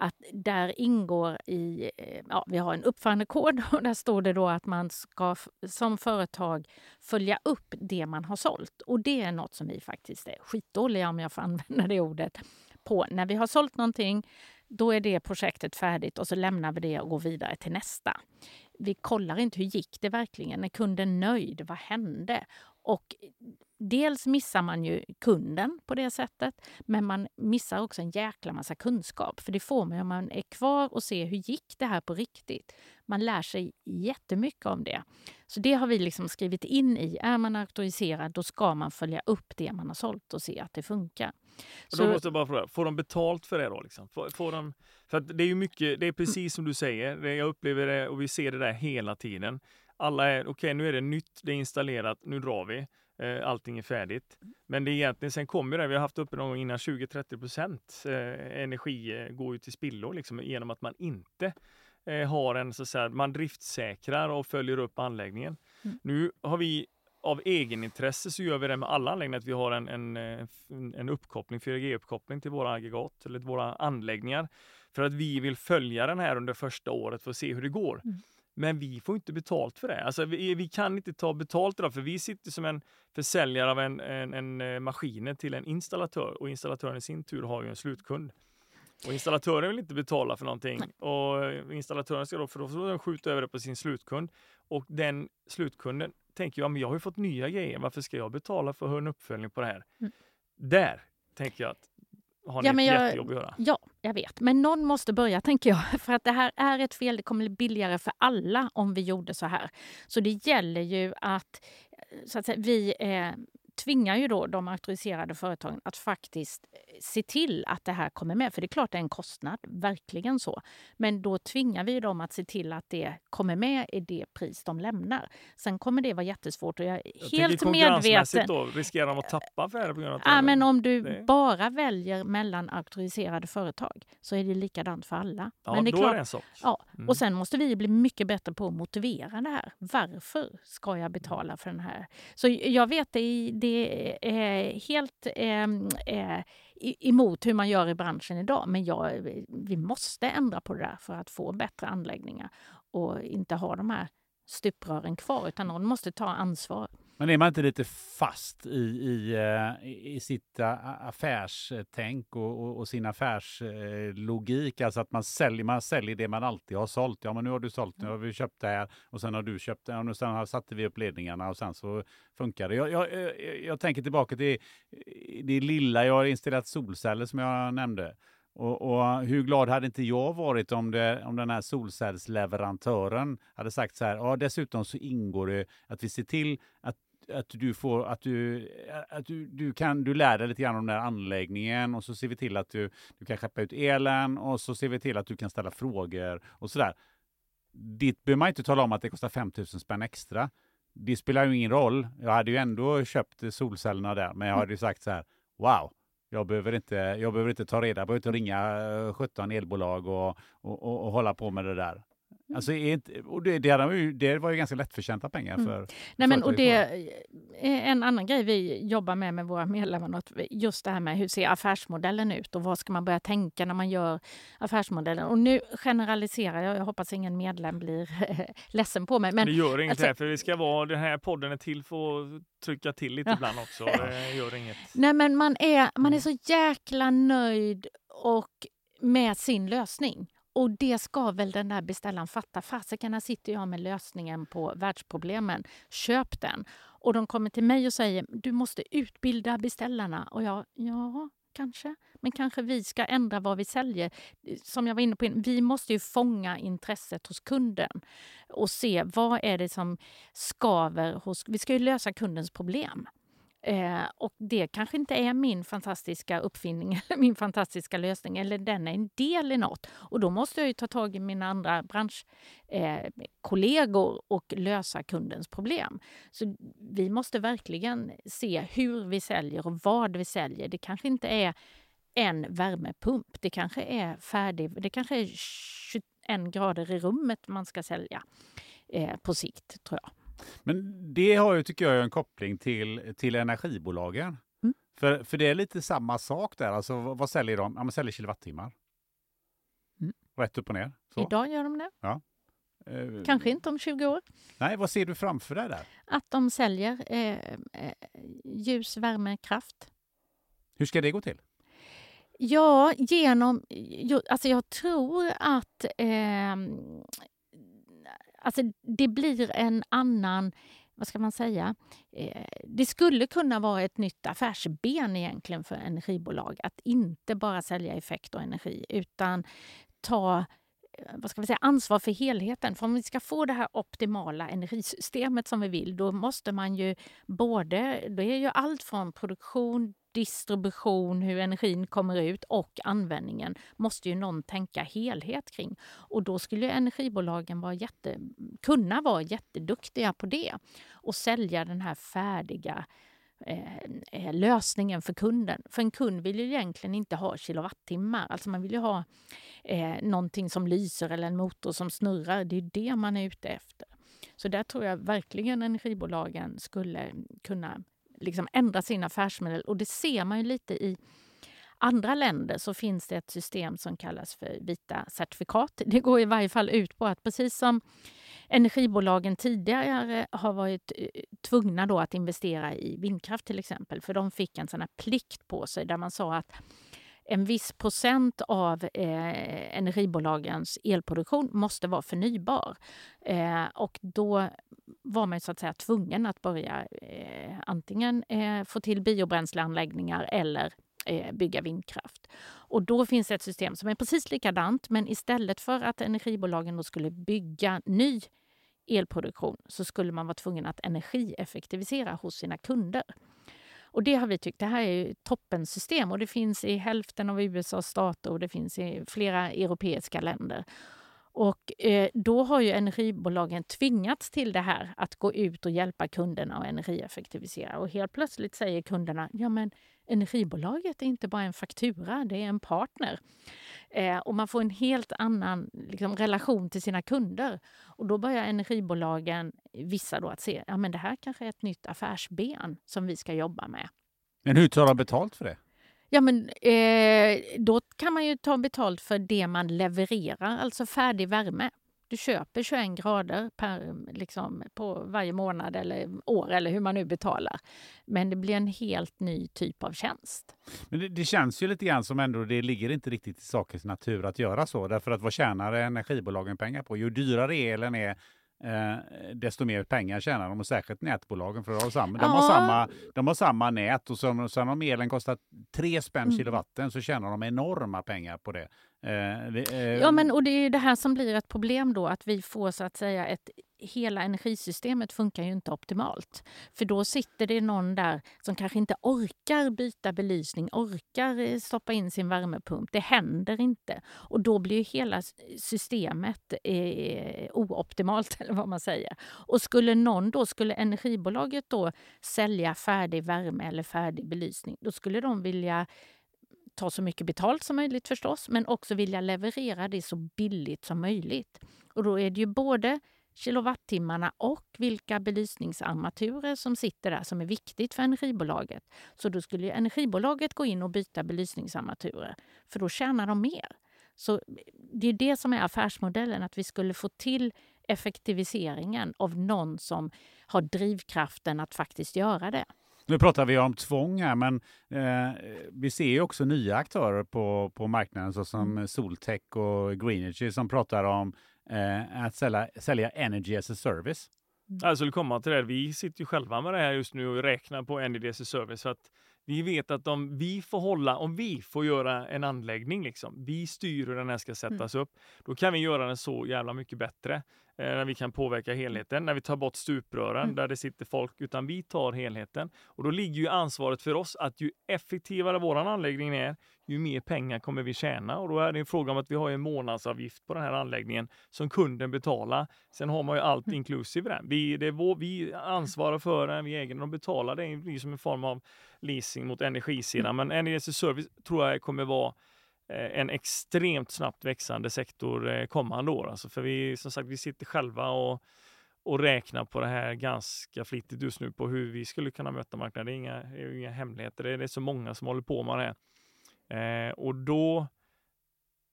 att där ingår i, eh, ja, vi har en uppförandekod och där står det då att man ska som företag följa upp det man har sålt. Och det är något som vi faktiskt är skitdåliga, om jag får använda det ordet, på. När vi har sålt någonting, då är det projektet färdigt och så lämnar vi det och går vidare till nästa. Vi kollar inte hur gick det verkligen? Är kunden nöjd? Vad hände? Och dels missar man ju kunden på det sättet, men man missar också en jäkla massa kunskap. För det får man om man är kvar och ser hur gick det här på riktigt. Man lär sig jättemycket om det. Så det har vi liksom skrivit in i. Är man auktoriserad, då ska man följa upp det man har sålt och se att det funkar. Så... Då måste jag bara fråga, får de betalt för det då? Liksom? Får, får de, för det är ju mycket, det är precis som du säger, jag upplever det och vi ser det där hela tiden. Alla är, okej okay, nu är det nytt, det är installerat, nu drar vi. Eh, allting är färdigt. Men det är egentligen, sen kommer det, vi har haft uppe någon gång innan 20-30 procent eh, energi eh, går ju till spillo liksom, genom att man inte har en, så att säga, man driftsäkrar och följer upp anläggningen. Mm. Nu har vi av egenintresse så gör vi det med alla anläggningar, att vi har en, en, en uppkoppling, 4G-uppkoppling till våra aggregat eller våra anläggningar. För att vi vill följa den här under första året för att se hur det går. Mm. Men vi får inte betalt för det. Alltså, vi, vi kan inte ta betalt idag för vi sitter som en försäljare av en, en, en eh, maskiner till en installatör och installatören i sin tur har ju en slutkund. Och installatören vill inte betala för någonting Nej. och installatören ska då, för då får den skjuta över det på sin slutkund. Och den slutkunden tänker jag, men jag har ju fått nya grejer, varför ska jag betala för en uppföljning på det här? Mm. Där tänker jag att har ni Ja, men ett jag- jättejobb att göra. Ja, jag vet. Men någon måste börja, tänker jag. För att det här är ett fel. Det kommer bli billigare för alla om vi gjorde så här. Så det gäller ju att, eh, så att säga, vi eh, tvingar ju då de auktoriserade företagen att faktiskt eh, se till att det här kommer med. För det är klart det är en kostnad, verkligen så. Men då tvingar vi dem att se till att det kommer med i det pris de lämnar. Sen kommer det vara jättesvårt och jag är Jag helt medveten. Då, riskerar de att tappa affärer på grund av att Ja, det- men om du det- bara väljer mellan auktoriserade företag så är det likadant för alla. ja, men det är då klart, är det en sak. Ja, Mm. och sen måste vi bli mycket bättre på att motivera det här. Varför ska jag betala för den här? Så jag vet det, det är helt ehm, eh, emot hur man gör i branschen idag. Men jag, vi måste ändra på det där för att få bättre anläggningar och inte ha de här stuprören kvar utan någon måste ta ansvar. Men är man inte lite fast i, i, eh, i sitt eh, affärstänk och, och, och sin affärslogik? Alltså att man säljer, man säljer det man alltid har sålt. Ja, men nu har du sålt, nu har vi köpt det här och sen har du köpt det och sen satte vi upp ledningarna och sen så funkar det. Jag, jag, jag, jag tänker tillbaka till det lilla. Jag har installerat solceller som jag nämnde. Och, och hur glad hade inte jag varit om, det, om den här solcellsleverantören hade sagt så här, ja dessutom så ingår det att vi ser till att att du får att du att du, du kan du lär dig lite grann om den här anläggningen och så ser vi till att du, du kan skeppa ut elen och så ser vi till att du kan ställa frågor och sådär. Dit behöver man inte tala om att det kostar 5000 spänn extra. Det spelar ju ingen roll. Jag hade ju ändå köpt solcellerna där, men jag hade ju sagt så här. Wow, jag behöver inte, jag behöver inte ta reda, på, behöver inte ringa eh, 17 elbolag och, och, och, och hålla på med det där. Alltså, är inte, och det, det, ju, det var ju ganska lättförtjänta pengar Mm. för Nej, men, och det är en annan grej vi jobbar med med våra medlemmar. att Just det här med hur ser affärsmodellen ut och vad ska man börja tänka när man gör affärsmodellen. Och nu generaliserar jag, jag hoppas ingen medlem blir ledsen på mig. Men det gör inget alltså- här, för vi ska vara, den här podden är till för att trycka till lite ibland också. Det gör inget. Nej, men man är, man är Mm. så jäkla nöjd och med sin lösning. Och det ska väl den där beställaren fatta. Fasiken, här sitter jag med lösningen på världsproblemen. Köp den. Och de kommer till mig och säger du måste utbilda beställarna. Och jag, ja, kanske. Men kanske vi ska ändra vad vi säljer. Som jag var inne på, vi måste ju fånga intresset hos kunden och se vad är det som skaver hos... Vi ska ju lösa kundens problem. Eh, och det kanske inte är min fantastiska uppfinning eller min fantastiska lösning eller den är en del i något. Och då måste jag ju ta tag i mina andra branschkollegor eh, och lösa kundens problem. Så vi måste verkligen se hur vi säljer och vad vi säljer. Det kanske inte är en värmepump. Det kanske är färdig. Det kanske är 21 grader i rummet man ska sälja eh, på sikt, tror jag. Men det har ju, tycker jag, en koppling till, till energibolagen. Mm. För, för det är lite samma sak där. Alltså, vad, vad säljer de? Ja, man säljer kilowattimmar. Mm. Rätt upp och ner. Så. Idag gör de det. Eh, Kanske inte om 20 år. Nej, vad ser du framför dig där? Att de säljer eh, eh, ljus, värme, kraft. Hur ska det gå till? Ja, genom... Alltså jag tror att eh, alltså det blir en annan... Vad ska man säga? Eh, det skulle kunna vara ett nytt affärsben egentligen för energibolag. Att inte bara sälja effekt och energi utan ta vad ska vi säga, ansvar för helheten. För om vi ska få det här optimala energisystemet som vi vill, då måste man ju både... Det är ju allt från produktion, distribution, hur energin kommer ut och användningen måste ju någon tänka helhet kring. Och då skulle ju energibolagen vara jätte, kunna vara jätteduktiga på det och sälja den här färdiga Eh, eh, lösningen för kunden. För en kund vill ju egentligen inte ha kilowattimmar. Alltså man vill ju ha eh, någonting som lyser eller en motor som snurrar. Det är det man är ute efter. Så där tror jag verkligen energibolagen skulle kunna liksom ändra sin affärsmodell. Och det ser man ju lite i andra länder så finns det ett system som kallas för vita certifikat. Det går i varje fall ut på att precis som energibolagen tidigare har varit eh, tvungna då att investera i vindkraft till exempel, för de fick en sån här plikt på sig där man sa att en viss procent av eh, energibolagens elproduktion måste vara förnybar. Eh, och då var man så att säga tvungen att börja eh, antingen eh, få till biobränsleanläggningar eller eh, bygga vindkraft. Och då finns det ett system som är precis likadant men istället för att energibolagen då skulle bygga ny elproduktion så skulle man vara tvungen att energieffektivisera hos sina kunder. Och det har vi tyckt, det här är ju toppensystem och det finns i hälften av USAs stater och det finns i flera europeiska länder. Och eh, då har ju energibolagen tvingats till det här att gå ut och hjälpa kunderna att energieffektivisera. Och helt plötsligt säger kunderna, ja men energibolaget är inte bara en faktura, det är en partner. Eh, och man får en helt annan liksom, relation till sina kunder. Och då börjar energibolagen, vissa då, att se ja men det här kanske är ett nytt affärsben som vi ska jobba med. Men hur tar de betalt för det? Ja, men eh, då kan man ju ta betalt för det man levererar, alltså färdig värme. Du köper 21 grader per, mm, liksom, på varje månad eller år eller hur man nu betalar. Men det blir en helt ny typ av tjänst. Men det, det känns ju lite grann som ändå det ligger inte riktigt i sakens natur att göra så. Därför att vad tjänar energibolagen pengar på? Ju dyrare elen är Eh, desto mer pengar tjänar de och särskilt nätbolagen för de har samma, de har samma, de har samma nät och så, sen om elen kostar 3 spänn mm. kilowatten så tjänar de enorma pengar på det. Eh, det eh, ja, men och det är det här som blir ett problem då, att vi får så att säga ett hela energisystemet funkar ju inte optimalt. För då sitter det någon där som kanske inte orkar byta belysning, orkar eh, stoppa in sin värmepump. Det händer inte. Och då blir hela systemet eh, ooptimalt, eller vad man säger. Och skulle någon då, skulle energibolaget då sälja färdig värme eller färdig belysning, då skulle de vilja ta så mycket betalt som möjligt förstås, men också vilja leverera det så billigt som möjligt. Och då är det ju både kilowattimmarna och vilka belysningsarmaturer som sitter där som är viktigt för energibolaget. Så då skulle energibolaget gå in och byta belysningsarmaturer, för då tjänar de mer. Så det är det som är affärsmodellen, att vi skulle få till effektiviseringen av någon som har drivkraften att faktiskt göra det. Nu pratar vi om tvång här, men eh, vi ser ju också nya aktörer på, på marknaden såsom mm. Soltech och Greenergy som pratar om eh, att sälja, sälja energy as a service. Mm. Jag skulle komma till det. Vi sitter ju själva med det här just nu och räknar på energy as a service. För att vi vet att om vi får hålla, om vi får göra en anläggning, liksom, vi styr hur den här ska mm. sättas mm. upp, då kan vi göra den så jävla mycket bättre när vi kan påverka helheten, när vi tar bort stuprören mm. där det sitter folk, utan vi tar helheten. Och då ligger ju ansvaret för oss att ju effektivare våran anläggning är, ju mer pengar kommer vi tjäna. Och då är det en fråga om att vi har en månadsavgift på den här anläggningen som kunden betalar. Sen har man ju allt mm. inklusive den. Vi, det är vår, vi ansvarar för den, vi äger den och betalar. Det blir som en form av leasing mot energisidan. Mm. Men Energy Service tror jag kommer vara Eh, en extremt snabbt växande sektor eh, kommande år. Alltså för vi, som sagt, vi sitter själva och, och räknar på det här ganska flitigt just nu på hur vi skulle kunna möta marknaden. Det är inga, det är inga hemligheter. Det är, det är så många som håller på med det. Eh, och då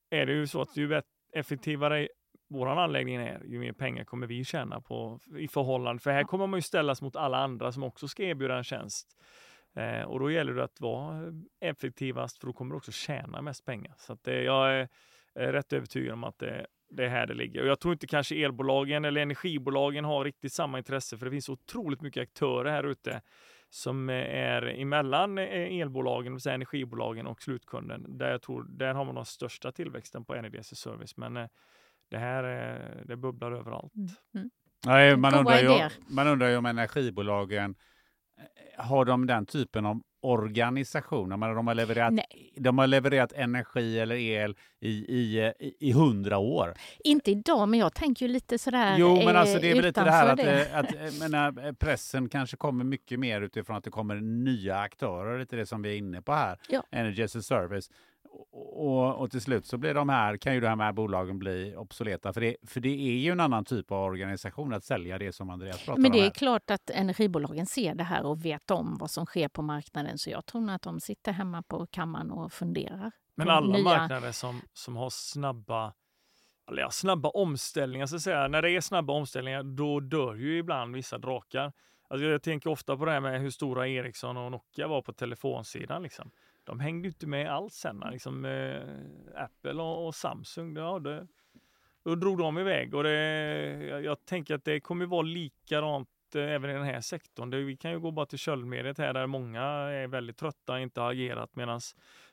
är det ju så att ju effektivare vår anläggning är, ju mer pengar kommer vi tjäna på i förhållande. För här kommer man ju ställas mot alla andra som också ska erbjuda en tjänst. Eh, och då gäller det att vara effektivast för då kommer du också tjäna mest pengar. Så att, eh, jag är, rätt övertygad om att det, det är här det ligger. Och jag tror inte kanske elbolagen eller energibolagen har riktigt samma intresse för det finns otroligt mycket aktörer här ute som är emellan eh, elbolagen, det vill energibolagen och slutkunden. Där jag tror, där har man den största tillväxten på Energy Service. Men eh, det här det bubblar överallt. Mm. Mm. Nej, man, undrar ju, man undrar ju om energibolagen har de den typen av organisation? de, har levererat, de har levererat energi eller el i, i, i hundra år. Inte idag, men jag tänker ju lite sådär Jo, men alltså det är väl lite det här att, det. att, att menar, pressen kanske kommer mycket mer utifrån att det kommer nya aktörer, lite det som vi är inne på här, ja. Energy as a service. Och, och, till slut så blir de här, kan ju de här bolagen bli obsoleta. För det, för det är ju en annan typ av organisation att sälja det som Andreas pratar om. Men det är klart att energibolagen ser det här och vet om vad som sker på marknaden. Så jag tror att de sitter hemma på kammaren och funderar. Men alla nya... marknader som, som har snabba eller ja, snabba omställningar, så att säga. När det är snabba omställningar, då dör ju ibland vissa drakar. Alltså jag tänker ofta på det här med hur stora Ericsson och Nokia var på telefonsidan. Liksom. De hängde inte med alls sen. Liksom, eh, Apple och, och, Samsung, ja, det, då drog de iväg. Och det, jag, jag tänker att det kommer vara likadant eh, även i den här sektorn. Det, vi kan ju gå bara till köldmediet här där många är väldigt trötta och inte har agerat medan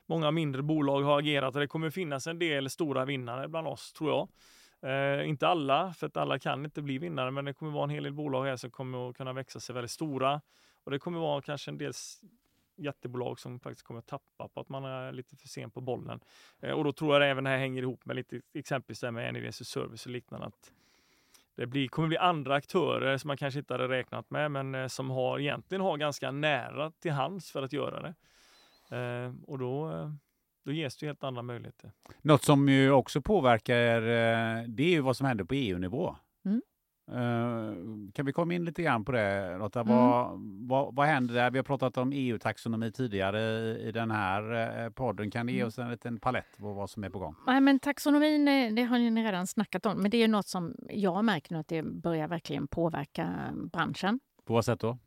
många mindre bolag har agerat och det kommer finnas en del stora vinnare bland oss tror jag. Eh, inte alla, för att alla kan inte bli vinnare, men det kommer vara en hel del bolag här som kommer att kunna växa sig väldigt stora. Och det kommer vara kanske en del jättebolag som faktiskt kommer att tappa på att man är lite för sen på bollen. Eh, och då tror jag att även det här hänger ihop med lite exempelvis det med Energy Service och liknande. Att det blir, kommer bli andra aktörer som man kanske inte hade räknat med, men eh, som har, egentligen har ganska nära till hands för att göra det. Eh, och då, då ges det helt andra möjligheter. Något som ju också påverkar, det är ju vad som händer på EU-nivå. Mm. Kan vi komma in lite grann på det Lotta? Mm. Vad, vad, vad händer där? Vi har pratat om EU-taxonomi tidigare i den här podden. Kan ni ge mm. oss en liten palett på vad som är på gång? Nej, men taxonomin det har ni redan snackat om. Men det är något som jag märker nu att det börjar verkligen påverka branschen. På vad sätt då?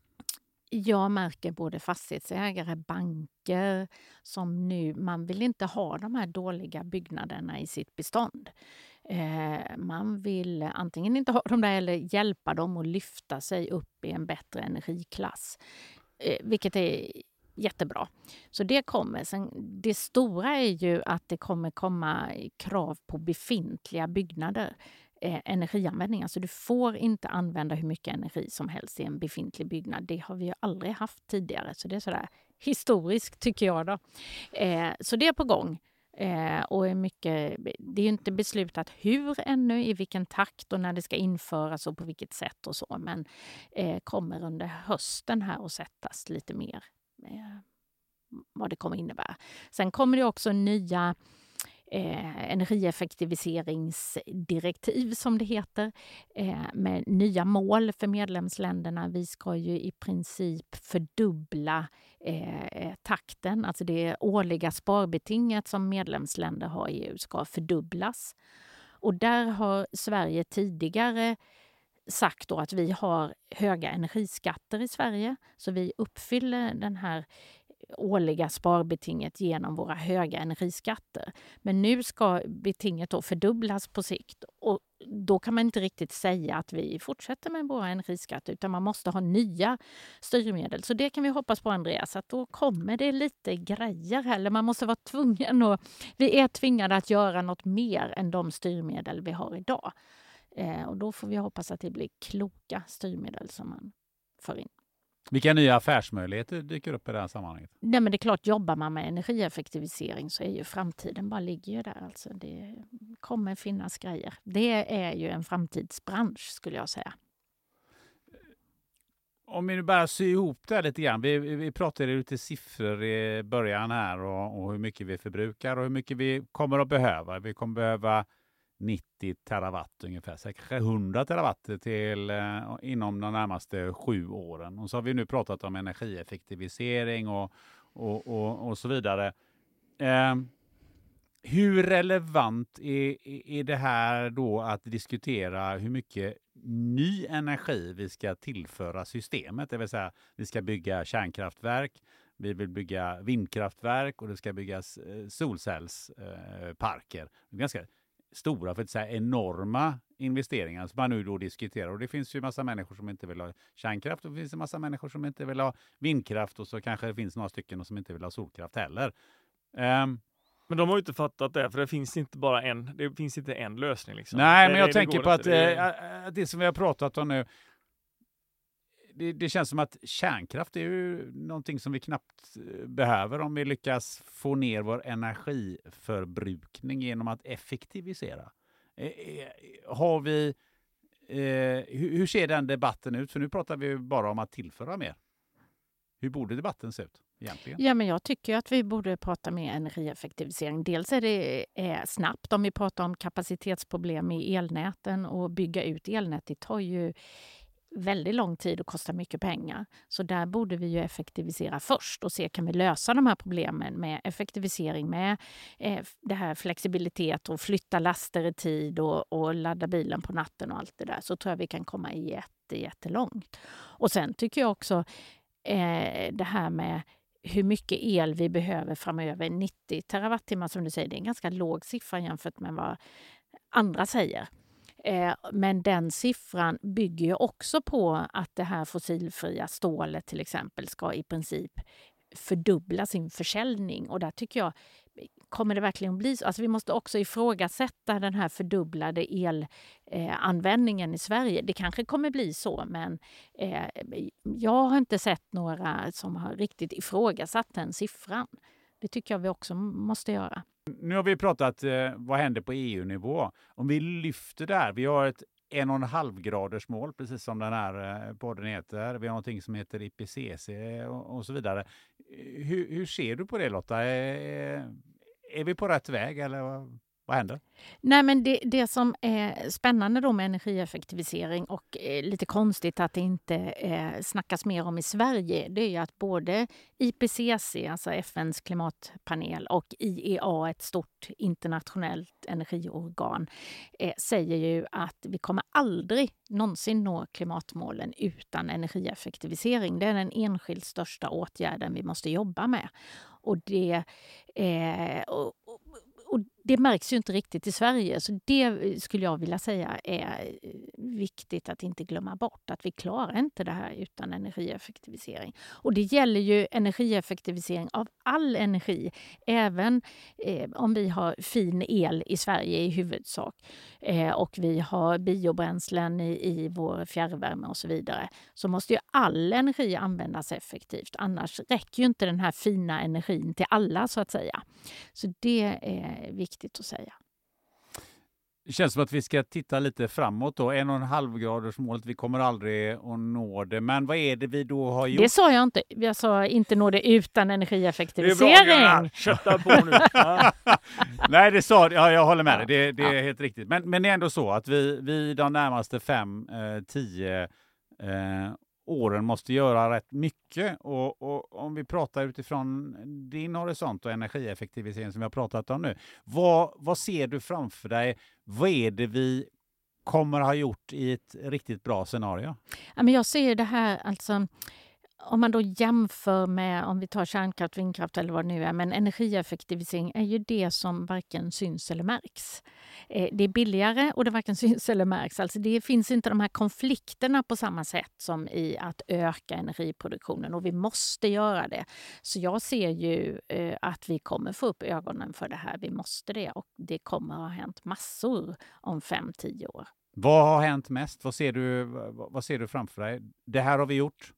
jag märker både fastighetsägare, banker som nu, man vill inte ha de här dåliga byggnaderna i sitt bestånd. Eh, man vill antingen inte ha dem där eller hjälpa dem att lyfta sig upp i en bättre energiklass. Eh, vilket är jättebra. Så det kommer. Sen, det stora är ju att det kommer komma krav på befintliga byggnader eh, energianvändning. Alltså du får inte använda hur mycket energi som helst i en befintlig byggnad. Det har vi ju aldrig haft tidigare. Så det är sådär historiskt tycker jag. Då. Eh, så det är på gång. Eh, och är mycket, det är inte beslutat hur ännu, i vilken takt och när det ska införas och på vilket sätt och så. Men eh, kommer under hösten här att sättas lite mer eh, vad det kommer innebära. Sen kommer det också nya eh, energieffektiviseringsdirektiv som det heter eh, med nya mål för medlemsländerna. Vi ska ju i princip fördubbla eh, takten, alltså det årliga sparbetinget som medlemsländer har i EU ska fördubblas. Och där har Sverige tidigare sagt då att vi har höga energiskatter i Sverige, så vi uppfyller den här årliga sparbetinget genom våra höga energiskatter. Men nu ska betinget då fördubblas på sikt och då kan man inte riktigt säga att vi fortsätter med våra energiskatter utan man måste ha nya styrmedel. Så det kan vi hoppas på Andreas, att då kommer det lite grejer eller man måste vara tvungen och vi är tvingade att göra något mer än de styrmedel vi har idag. Eh, och då får vi hoppas att det blir kloka styrmedel som man för in. Vilka nya affärsmöjligheter dyker upp i det här sammanhanget? Nej, men det är klart, jobbar man med energieffektivisering så är ju framtiden bara ligger ju där. Alltså det kommer finnas grejer. Det är ju en framtidsbransch skulle jag säga. Om vi nu bara syr ihop det här lite grann. Vi, vi pratade lite siffror i början här och, och hur mycket vi förbrukar och hur mycket vi kommer att behöva. Vi kommer behöva 90 terawatt ungefär, säkert 100 terawatt till, eh, inom de närmaste sju åren. Och så har vi nu pratat om energieffektivisering och, och, och, och så vidare. Eh, hur relevant är, är det här då att diskutera hur mycket ny energi vi ska tillföra systemet? Det vill säga, vi ska bygga kärnkraftverk, vi vill bygga vindkraftverk och det ska byggas eh, solcellsparker. Eh, Ganska stora, för att säga enorma investeringar som man nu då diskuterar. Och det finns ju massa människor som inte vill ha kärnkraft och det finns en massa människor som inte vill ha vindkraft och så kanske det finns några stycken som inte vill ha solkraft heller. Um, men de har ju inte fattat det, för det finns inte bara en, det finns inte en lösning. Liksom. Nej, men jag det, tänker på att det... Äh, det som vi har pratat om nu, det, det, känns som att kärnkraft är ju någonting som vi knappt eh, behöver om vi lyckas få ner vår energiförbrukning genom att effektivisera. Eh, eh, har vi, eh, hur, ser den debatten ut? För nu pratar vi bara om att tillföra mer. Hur borde debatten se ut? Egentligen? Ja, men jag tycker att vi borde prata mer energieffektivisering. Dels är det eh, snabbt om vi pratar om kapacitetsproblem i elnäten och bygga ut elnätet. Tar ju väldigt lång tid och kostar mycket pengar. Så där borde vi ju effektivisera först och se kan vi lösa de här problemen med effektivisering, med eh, det här flexibilitet och flytta laster i tid och, och ladda bilen på natten och allt det där. Så tror jag vi kan komma jätte, jättelångt. Och sen tycker jag också eh, det här med hur mycket el vi behöver framöver. 90 terawattimmar som du säger, det är en ganska låg siffra jämfört med vad andra säger. Eh, men den siffran bygger ju också på att det här fossilfria stålet till exempel ska i princip fördubbla sin försäljning. Och där tycker jag, kommer det verkligen bli så? Alltså vi måste också ifrågasätta den här fördubblade elanvändningen eh, i Sverige. Det kanske kommer bli så, men eh, jag har inte sett några som har riktigt ifrågasatt den siffran. Det tycker jag vi också måste göra. Nu har vi pratat eh, vad händer på EU-nivå. Om vi lyfter där, vi har ett en och en halv graders mål, precis som den här eh, podden heter. Vi har någonting som heter IPCC och, och så vidare. Hur, hur, ser du på det Lotta? Är, är vi på rätt väg eller vad händer? Nej, men det, det som är spännande då med energieffektivisering och eh, lite konstigt att det inte eh, snackas mer om i Sverige, det är att både IPCC, alltså FNs klimatpanel, och IEA, ett stort internationellt energiorgan, eh, säger ju att vi kommer aldrig någonsin nå klimatmålen utan energieffektivisering. Det är den enskilt största åtgärden vi måste jobba med. Och det, eh, och det märks ju inte riktigt i Sverige. Så det eh, skulle jag vilja säga är eh, viktigt att inte glömma bort. Att vi klarar inte det här utan energieffektivisering. Och det gäller ju energieffektivisering av all energi. Även eh, om vi har fin el i Sverige i huvudsak eh, och vi har biobränslen i, i vår fjärrvärme och så vidare. Så måste ju all energi användas effektivt. Annars räcker ju inte den här fina energin till alla så att säga. Så det är viktigt viktigt att säga. Det känns som att vi ska titta lite framåt då. En och en halv graders målet. Vi kommer aldrig att nå det. Men vad är det vi då har gjort? Det sa jag inte. Jag sa inte nå det utan energieffektivisering. Kötta på nu. Nej, det sa ja, jag håller med dig. Det, det är ja. helt riktigt. Men, men det är ändå så att vi, vi de närmaste fem, eh, tio eh, åren måste göra rätt mycket. Och, och, om vi pratar utifrån din horisont och energieffektivisering som vi har pratat om nu. Vad, vad ser du framför dig? Vad är det vi kommer ha gjort i ett riktigt bra scenario? Jag ser det här, alltså om man då jämför med om vi tar kärnkraft, vindkraft eller vad det nu är, men energieffektivisering är ju det som varken syns eller märks. Eh, det är billigare och det varken syns eller märks. Alltså det finns inte de här konflikterna på samma sätt som i att öka energiproduktionen och vi måste göra det. Så jag ser ju eh, att vi kommer få upp ögonen för det här. Vi måste det och det kommer ha hänt massor om fem tio år. Vad har hänt mest? Vad ser du, vad ser du framför dig? Det här har vi gjort.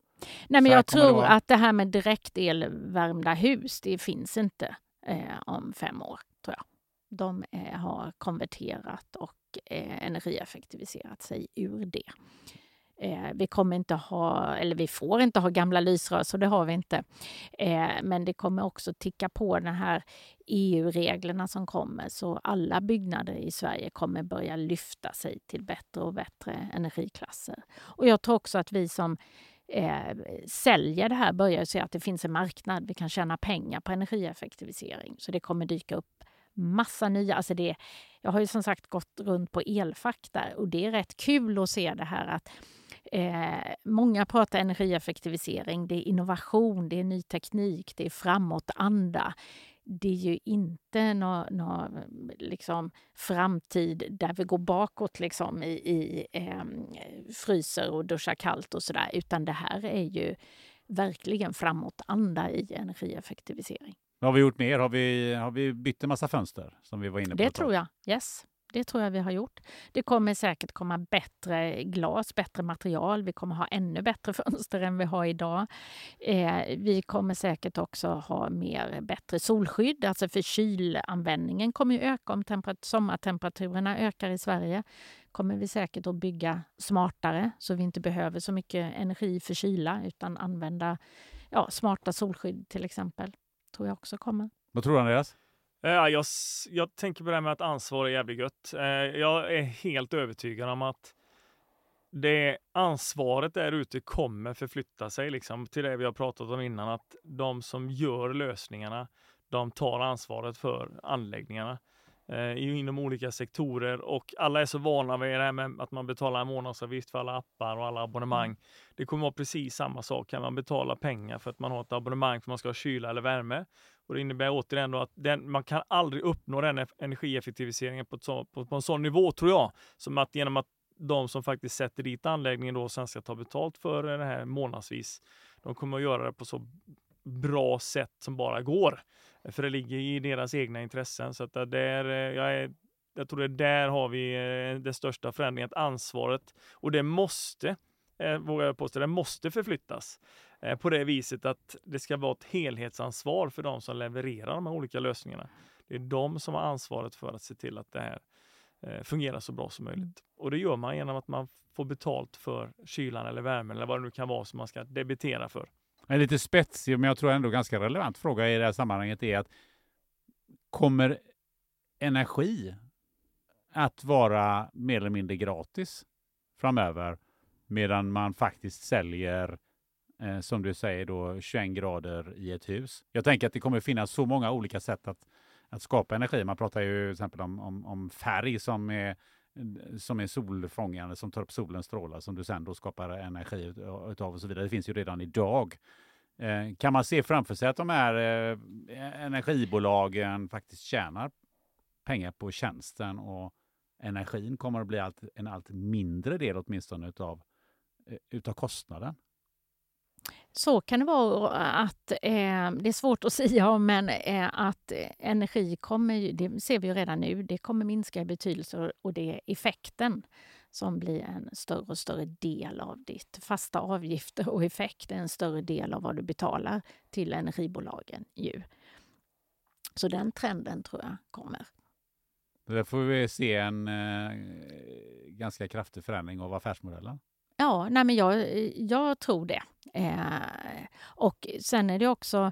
Nej, men jag tror att det här med direkt elvärmda hus, det finns inte eh, om fem år, tror jag. De eh, har konverterat och eh, energieffektiviserat sig ur det. Eh, vi kommer inte ha, eller vi får inte ha gamla lysrör, så det har vi inte. Eh, men det kommer också ticka på de här EU-reglerna som kommer, så alla byggnader i Sverige kommer börja lyfta sig till bättre och bättre energiklasser. Och jag tror också att vi som eh, säljer det här börjar se att det finns en marknad. Vi kan tjäna pengar på energieffektivisering. Så det kommer dyka upp massa nya... Alltså det, jag har ju som sagt gått runt på Elfack där och det är rätt kul att se det här att eh, många pratar energieffektivisering, det är innovation, det är ny teknik, det är framåtanda det är ju inte någon nå, liksom, framtid där vi går bakåt liksom, i, i eh, fryser och duschar kallt och sådär. Utan det här är ju verkligen framåtanda i energieffektivisering. Vad har vi gjort mer? Har vi, har vi bytt en massa fönster? som vi var inne på? Det tror jag. Yes. Det tror jag vi har gjort. Det kommer säkert komma bättre glas, bättre material. Vi kommer ha ännu bättre fönster än vi har idag. Eh, vi kommer säkert också ha mer bättre solskydd. Alltså för kylanvändningen kommer ju öka om sommartemperaturerna ökar i Sverige. kommer vi säkert att bygga smartare så vi inte behöver så mycket energi för kyla utan använda ja, smarta solskydd till exempel. tror jag också kommer. Vad tror du Andreas? Eh, ja, jag, jag tänker på det här med att ansvar är jävligt gött. Eh, jag är helt övertygad om att det ansvaret där ute kommer förflytta sig liksom till det vi har pratat om innan, att de som gör lösningarna, de tar ansvaret för anläggningarna eh, inom olika sektorer och alla är så vana vid det här med att man betalar en månadsavgift för alla appar och alla abonnemang. Mm. Det kommer vara precis samma sak. Kan man betala pengar för att man har ett abonnemang för att man ska ha kyla eller värme? Och det innebär återigen att den, man kan aldrig uppnå den energieffektiviseringen på, så, på, på en sån nivå tror jag, som att genom att de som faktiskt sätter dit anläggningen då sen ska ta betalt för det här månadsvis. De kommer att göra det på så bra sätt som bara går. För det ligger i deras egna intressen. Så att där, eh, jag, är, jag tror det där har vi eh, den största förändringen, ansvaret. Och det måste, eh, vågar jag påstå, det måste förflyttas på det viset att det ska vara ett helhetsansvar för de som levererar de här olika lösningarna. Det är de som har ansvaret för att se till att det här fungerar så bra som möjligt. Och det gör man genom att man får betalt för kylan eller värmen eller vad det nu kan vara som man ska debitera för. En lite spetsig, men jag tror ändå ganska relevant fråga i det här sammanhanget är att kommer energi att vara mer eller mindre gratis framöver medan man faktiskt säljer, eh, som du säger, då 21 grader i ett hus. Jag tänker att det kommer finnas så många olika sätt att, att skapa energi. Man pratar ju till exempel om, om, om färg som är som är solfångande, som tar upp solens strålar som du sen då skapar energi utav och så vidare. Det finns ju redan idag. Eh, kan man se framför sig att de här eh, energibolagen faktiskt tjänar pengar på tjänsten och energin kommer att bli allt, en allt mindre del åtminstone utav, eh, utav kostnaden? Så kan det vara att eh, det är svårt att säga om, men eh, att energi kommer, det ser vi ju redan nu, det kommer minska i betydelse och det är effekten som blir en större och större del av ditt fasta avgifter och effekt, en större del av vad du betalar till energibolagen. Ju. Så den trenden tror jag kommer. Där får vi se en eh, ganska kraftig förändring av affärsmodellen. Ja, nej men jag, jag tror det. Eh, och sen är det också,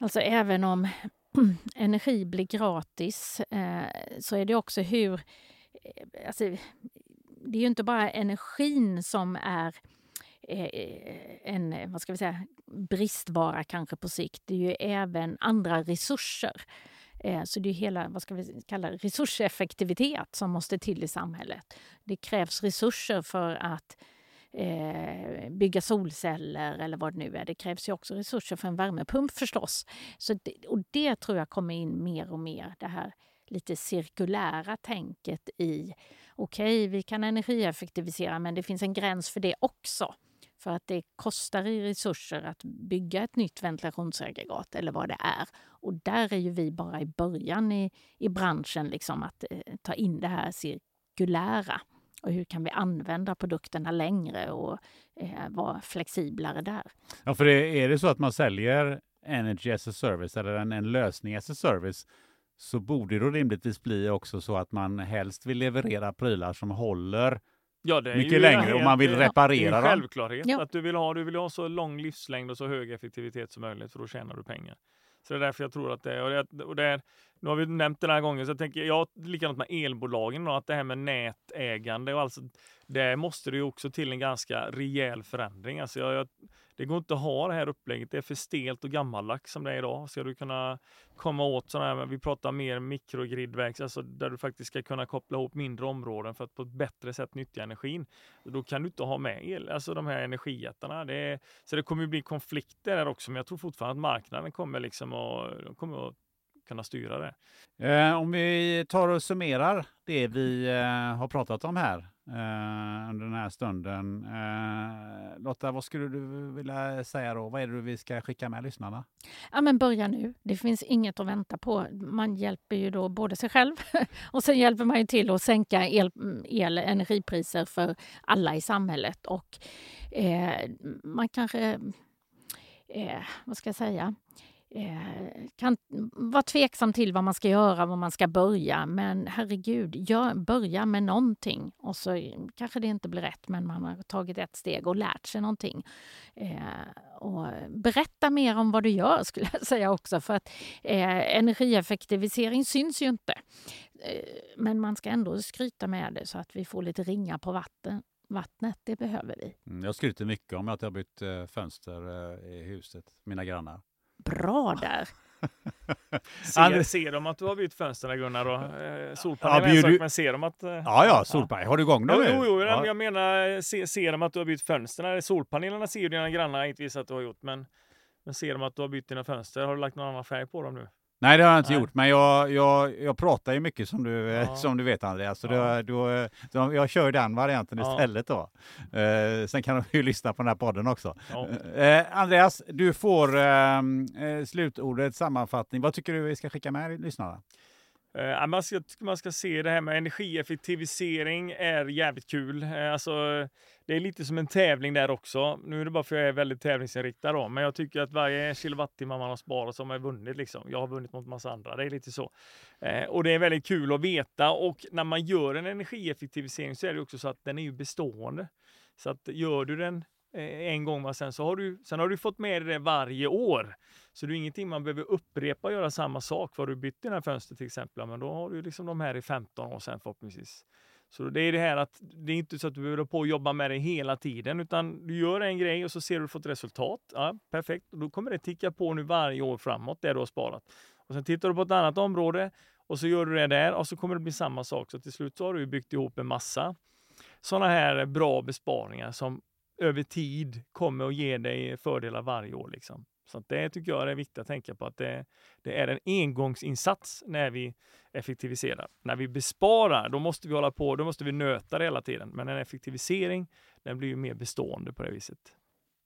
alltså även om energi blir gratis eh, så är det också hur... Eh, alltså, det är ju inte bara energin som är eh, en vad ska vi säga, bristvara kanske på sikt. Det är ju även andra resurser. Eh, så det är hela vad ska vi kalla resurseffektivitet som måste till i samhället. Det krävs resurser för att eh, bygga solceller eller vad det nu är. Det krävs ju också resurser för en värmepump förstås. Så det, och det tror jag kommer in mer och mer, det här lite cirkulära tänket i okej, okay, vi kan energieffektivisera men det finns en gräns för det också. För att det kostar i resurser att bygga ett nytt ventilationsaggregat eller vad det är. Och där är ju vi bara i början i, i branschen liksom att eh, ta in det här cirkulära. Och hur kan vi använda produkterna längre och eh, vara flexiblare där? Ja, för det, är det så att man säljer Energy as a service eller en, en lösning as a service så borde det rimligtvis bli också så att man helst vill leverera prylar som håller ja, mycket längre och man vill reparera dem. Det är en självklarhet ja. att du vill, ha, du vill ha så lång livslängd och så hög effektivitet som möjligt för då tjänar du pengar. Så det är därför jag tror att det är, och det, och det är nu har vi nämnt den här gången, så jag tänker, ja, likadant med elbolagen, då, att det här med nätägande och alltså, det måste det ju också till en ganska rejäl förändring. Alltså jag, jag, det går inte att ha det här upplägget, det är för stelt och gammaldags som det är idag. Ska du kunna komma åt sådana här, vi pratar mer mikrogridverk, alltså där du faktiskt ska kunna koppla ihop mindre områden för att på ett bättre sätt nyttja energin. Då kan du inte ha med el, alltså de här energijättarna. Det så det kommer ju bli konflikter där också, men jag tror fortfarande att marknaden kommer liksom att, kommer att kunna styra det. Eh, om vi tar och summerar det vi eh, har pratat om här eh, under den här stunden. Eh, Lotta, vad skulle du vilja säga då? Vad är det vi ska skicka med lyssnarna? Ja, men börja nu. Det finns inget att vänta på. Man hjälper ju då både sig själv och sen hjälper man ju till att sänka el, el energipriser för alla i samhället. Och eh, man kanske, eh, vad ska jag säga, Eh, kan vara tveksam till vad man ska göra, var man ska börja. Men herregud, gör, börja med någonting. Och så kanske det inte blir rätt, men man har tagit ett steg och lärt sig någonting. Eh, och berätta mer om vad du gör, skulle jag säga också. För att eh, energieffektivisering syns ju inte. Eh, men man ska ändå skryta med det så att vi får lite ringar på vatten, vattnet, det behöver vi. Mm, Jag skryter mycket om att jag har bytt eh, fönster eh, i huset, mina grannar. Bra där! Ser, ser de att du har bytt fönstren Gunnar? Eh, solpaneler Ja, är en sak, men ser de att... Eh, Ja, ja, solpaj. Har du igång dem Jo, jo, Ja. jag menar, se, ser de att du har bytt fönstren? Solpanelerna ser ju dina grannar inte visst att du har gjort, men, men ser de att du har bytt dina fönster? Har du lagt någon annan färg på dem nu? Nej, det har jag inte Nej. gjort, men jag, jag, jag pratar ju mycket som du, eh, Ja. som du vet Andreas. Så Ja. då, då, jag kör den varianten Ja. istället då. Eh, sen kan de ju lyssna på den här podden också. Ja. Eh, Andreas, du får eh, eh, slutordet, sammanfattning. Vad tycker du vi ska skicka med lyssnarna? Eh, man, ska, man ska se det här med energieffektivisering är jävligt kul. Eh, alltså, det är lite som en tävling där också. Nu är det bara för att jag är väldigt tävlingsinriktad då, men jag tycker att varje kilowattimme man har sparat så har man vunnit. Liksom. Jag har vunnit mot massa andra. Det är lite så. Eh, och det är väldigt kul att veta och när man gör en energieffektivisering så är det också så att den är ju bestående. Så att gör du den Eh, en gång, va, sen, så har du, sen har du fått med dig det varje år. Så det är ingenting man behöver upprepa och göra samma sak. För du bytt dina fönster till exempel, men då har du liksom de här i 15 år sen förhoppningsvis. Så det är det här att det är inte så att du behöver på och jobba med det hela tiden, utan du gör en grej och så ser du fått resultat. Ja, perfekt. Och då kommer det ticka på nu varje år framåt, det du har sparat. Och sen tittar du på ett annat område och så gör du det där och så kommer det bli samma sak. Så till slut så har du byggt ihop en massa sådana här bra besparingar som över tid kommer att ge dig fördelar varje år. Liksom. Så att det tycker jag är viktigt att tänka på att det, det är en engångsinsats när vi effektiviserar. När vi besparar, då måste vi hålla på, då måste vi nöta det hela tiden. Men en effektivisering, den blir ju mer bestående på det viset.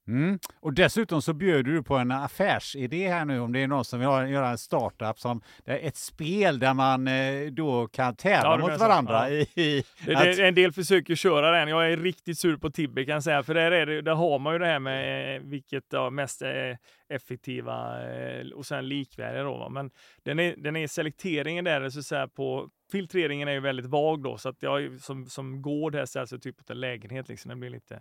Mm. Och dessutom så bjöd du på en affärsidé här nu om det är någon som vill göra en startup som ett spel där man eh, då kan tävla Ja, mot varandra Ja. i, i Det, att- det, en del försöker köra den. Jag är riktigt sur på Tibber kan jag säga, för där, är det, där har man ju det här med eh, vilket ja, mest eh, effektiva och sen likvärdiga. Då, va. Men den är, den är selekteringen där, så säga, på filtreringen är ju väldigt vag då, så att jag som, som gård här ställs jag typ på en lägenhet, liksom. den blir lite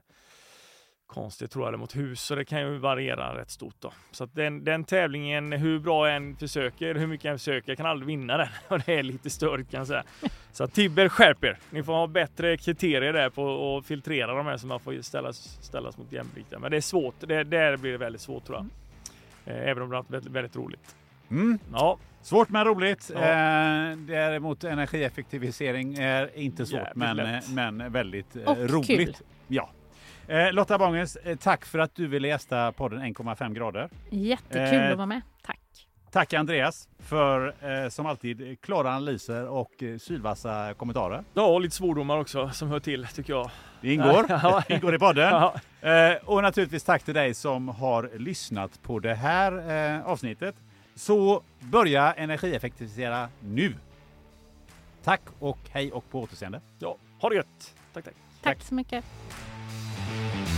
konstigt tror jag, eller mot hus, så det kan ju variera rätt stort. Då. Så att den, den tävlingen, hur bra jag än försöker, hur mycket jag än försöker, jag kan aldrig vinna den. Och det är lite störigt kan jag säga. Så att Tibber skärper. Ni får ha bättre kriterier där på att filtrera de här så man får ställas, ställas mot jämlikta. Men det är svårt. Det, där blir det väldigt svårt tror jag. Eh, Även om det har varit väldigt, väldigt roligt. mm. Ja, Svårt men roligt. Ja. Eh, däremot energieffektivisering är inte svårt Jävligt men, lätt. men väldigt eh, Och roligt. kul. Ja. Eh, Lotta Bånges, eh, tack för att du ville gästa podden 1,5 grader. Jättekul Eh, att vara med. Tack! Tack Andreas för eh, som alltid klara analyser och eh, sylvassa kommentarer. ja och lite svordomar också som hör till tycker jag. Det ingår, det ingår i podden. Ja. Eh, och naturligtvis tack till dig som har lyssnat på det här eh, avsnittet. Så börja energieffektivisera nu. Tack och hej och på återseende. Ja, ha det gött! Tack, tack! Tack så mycket! Bye.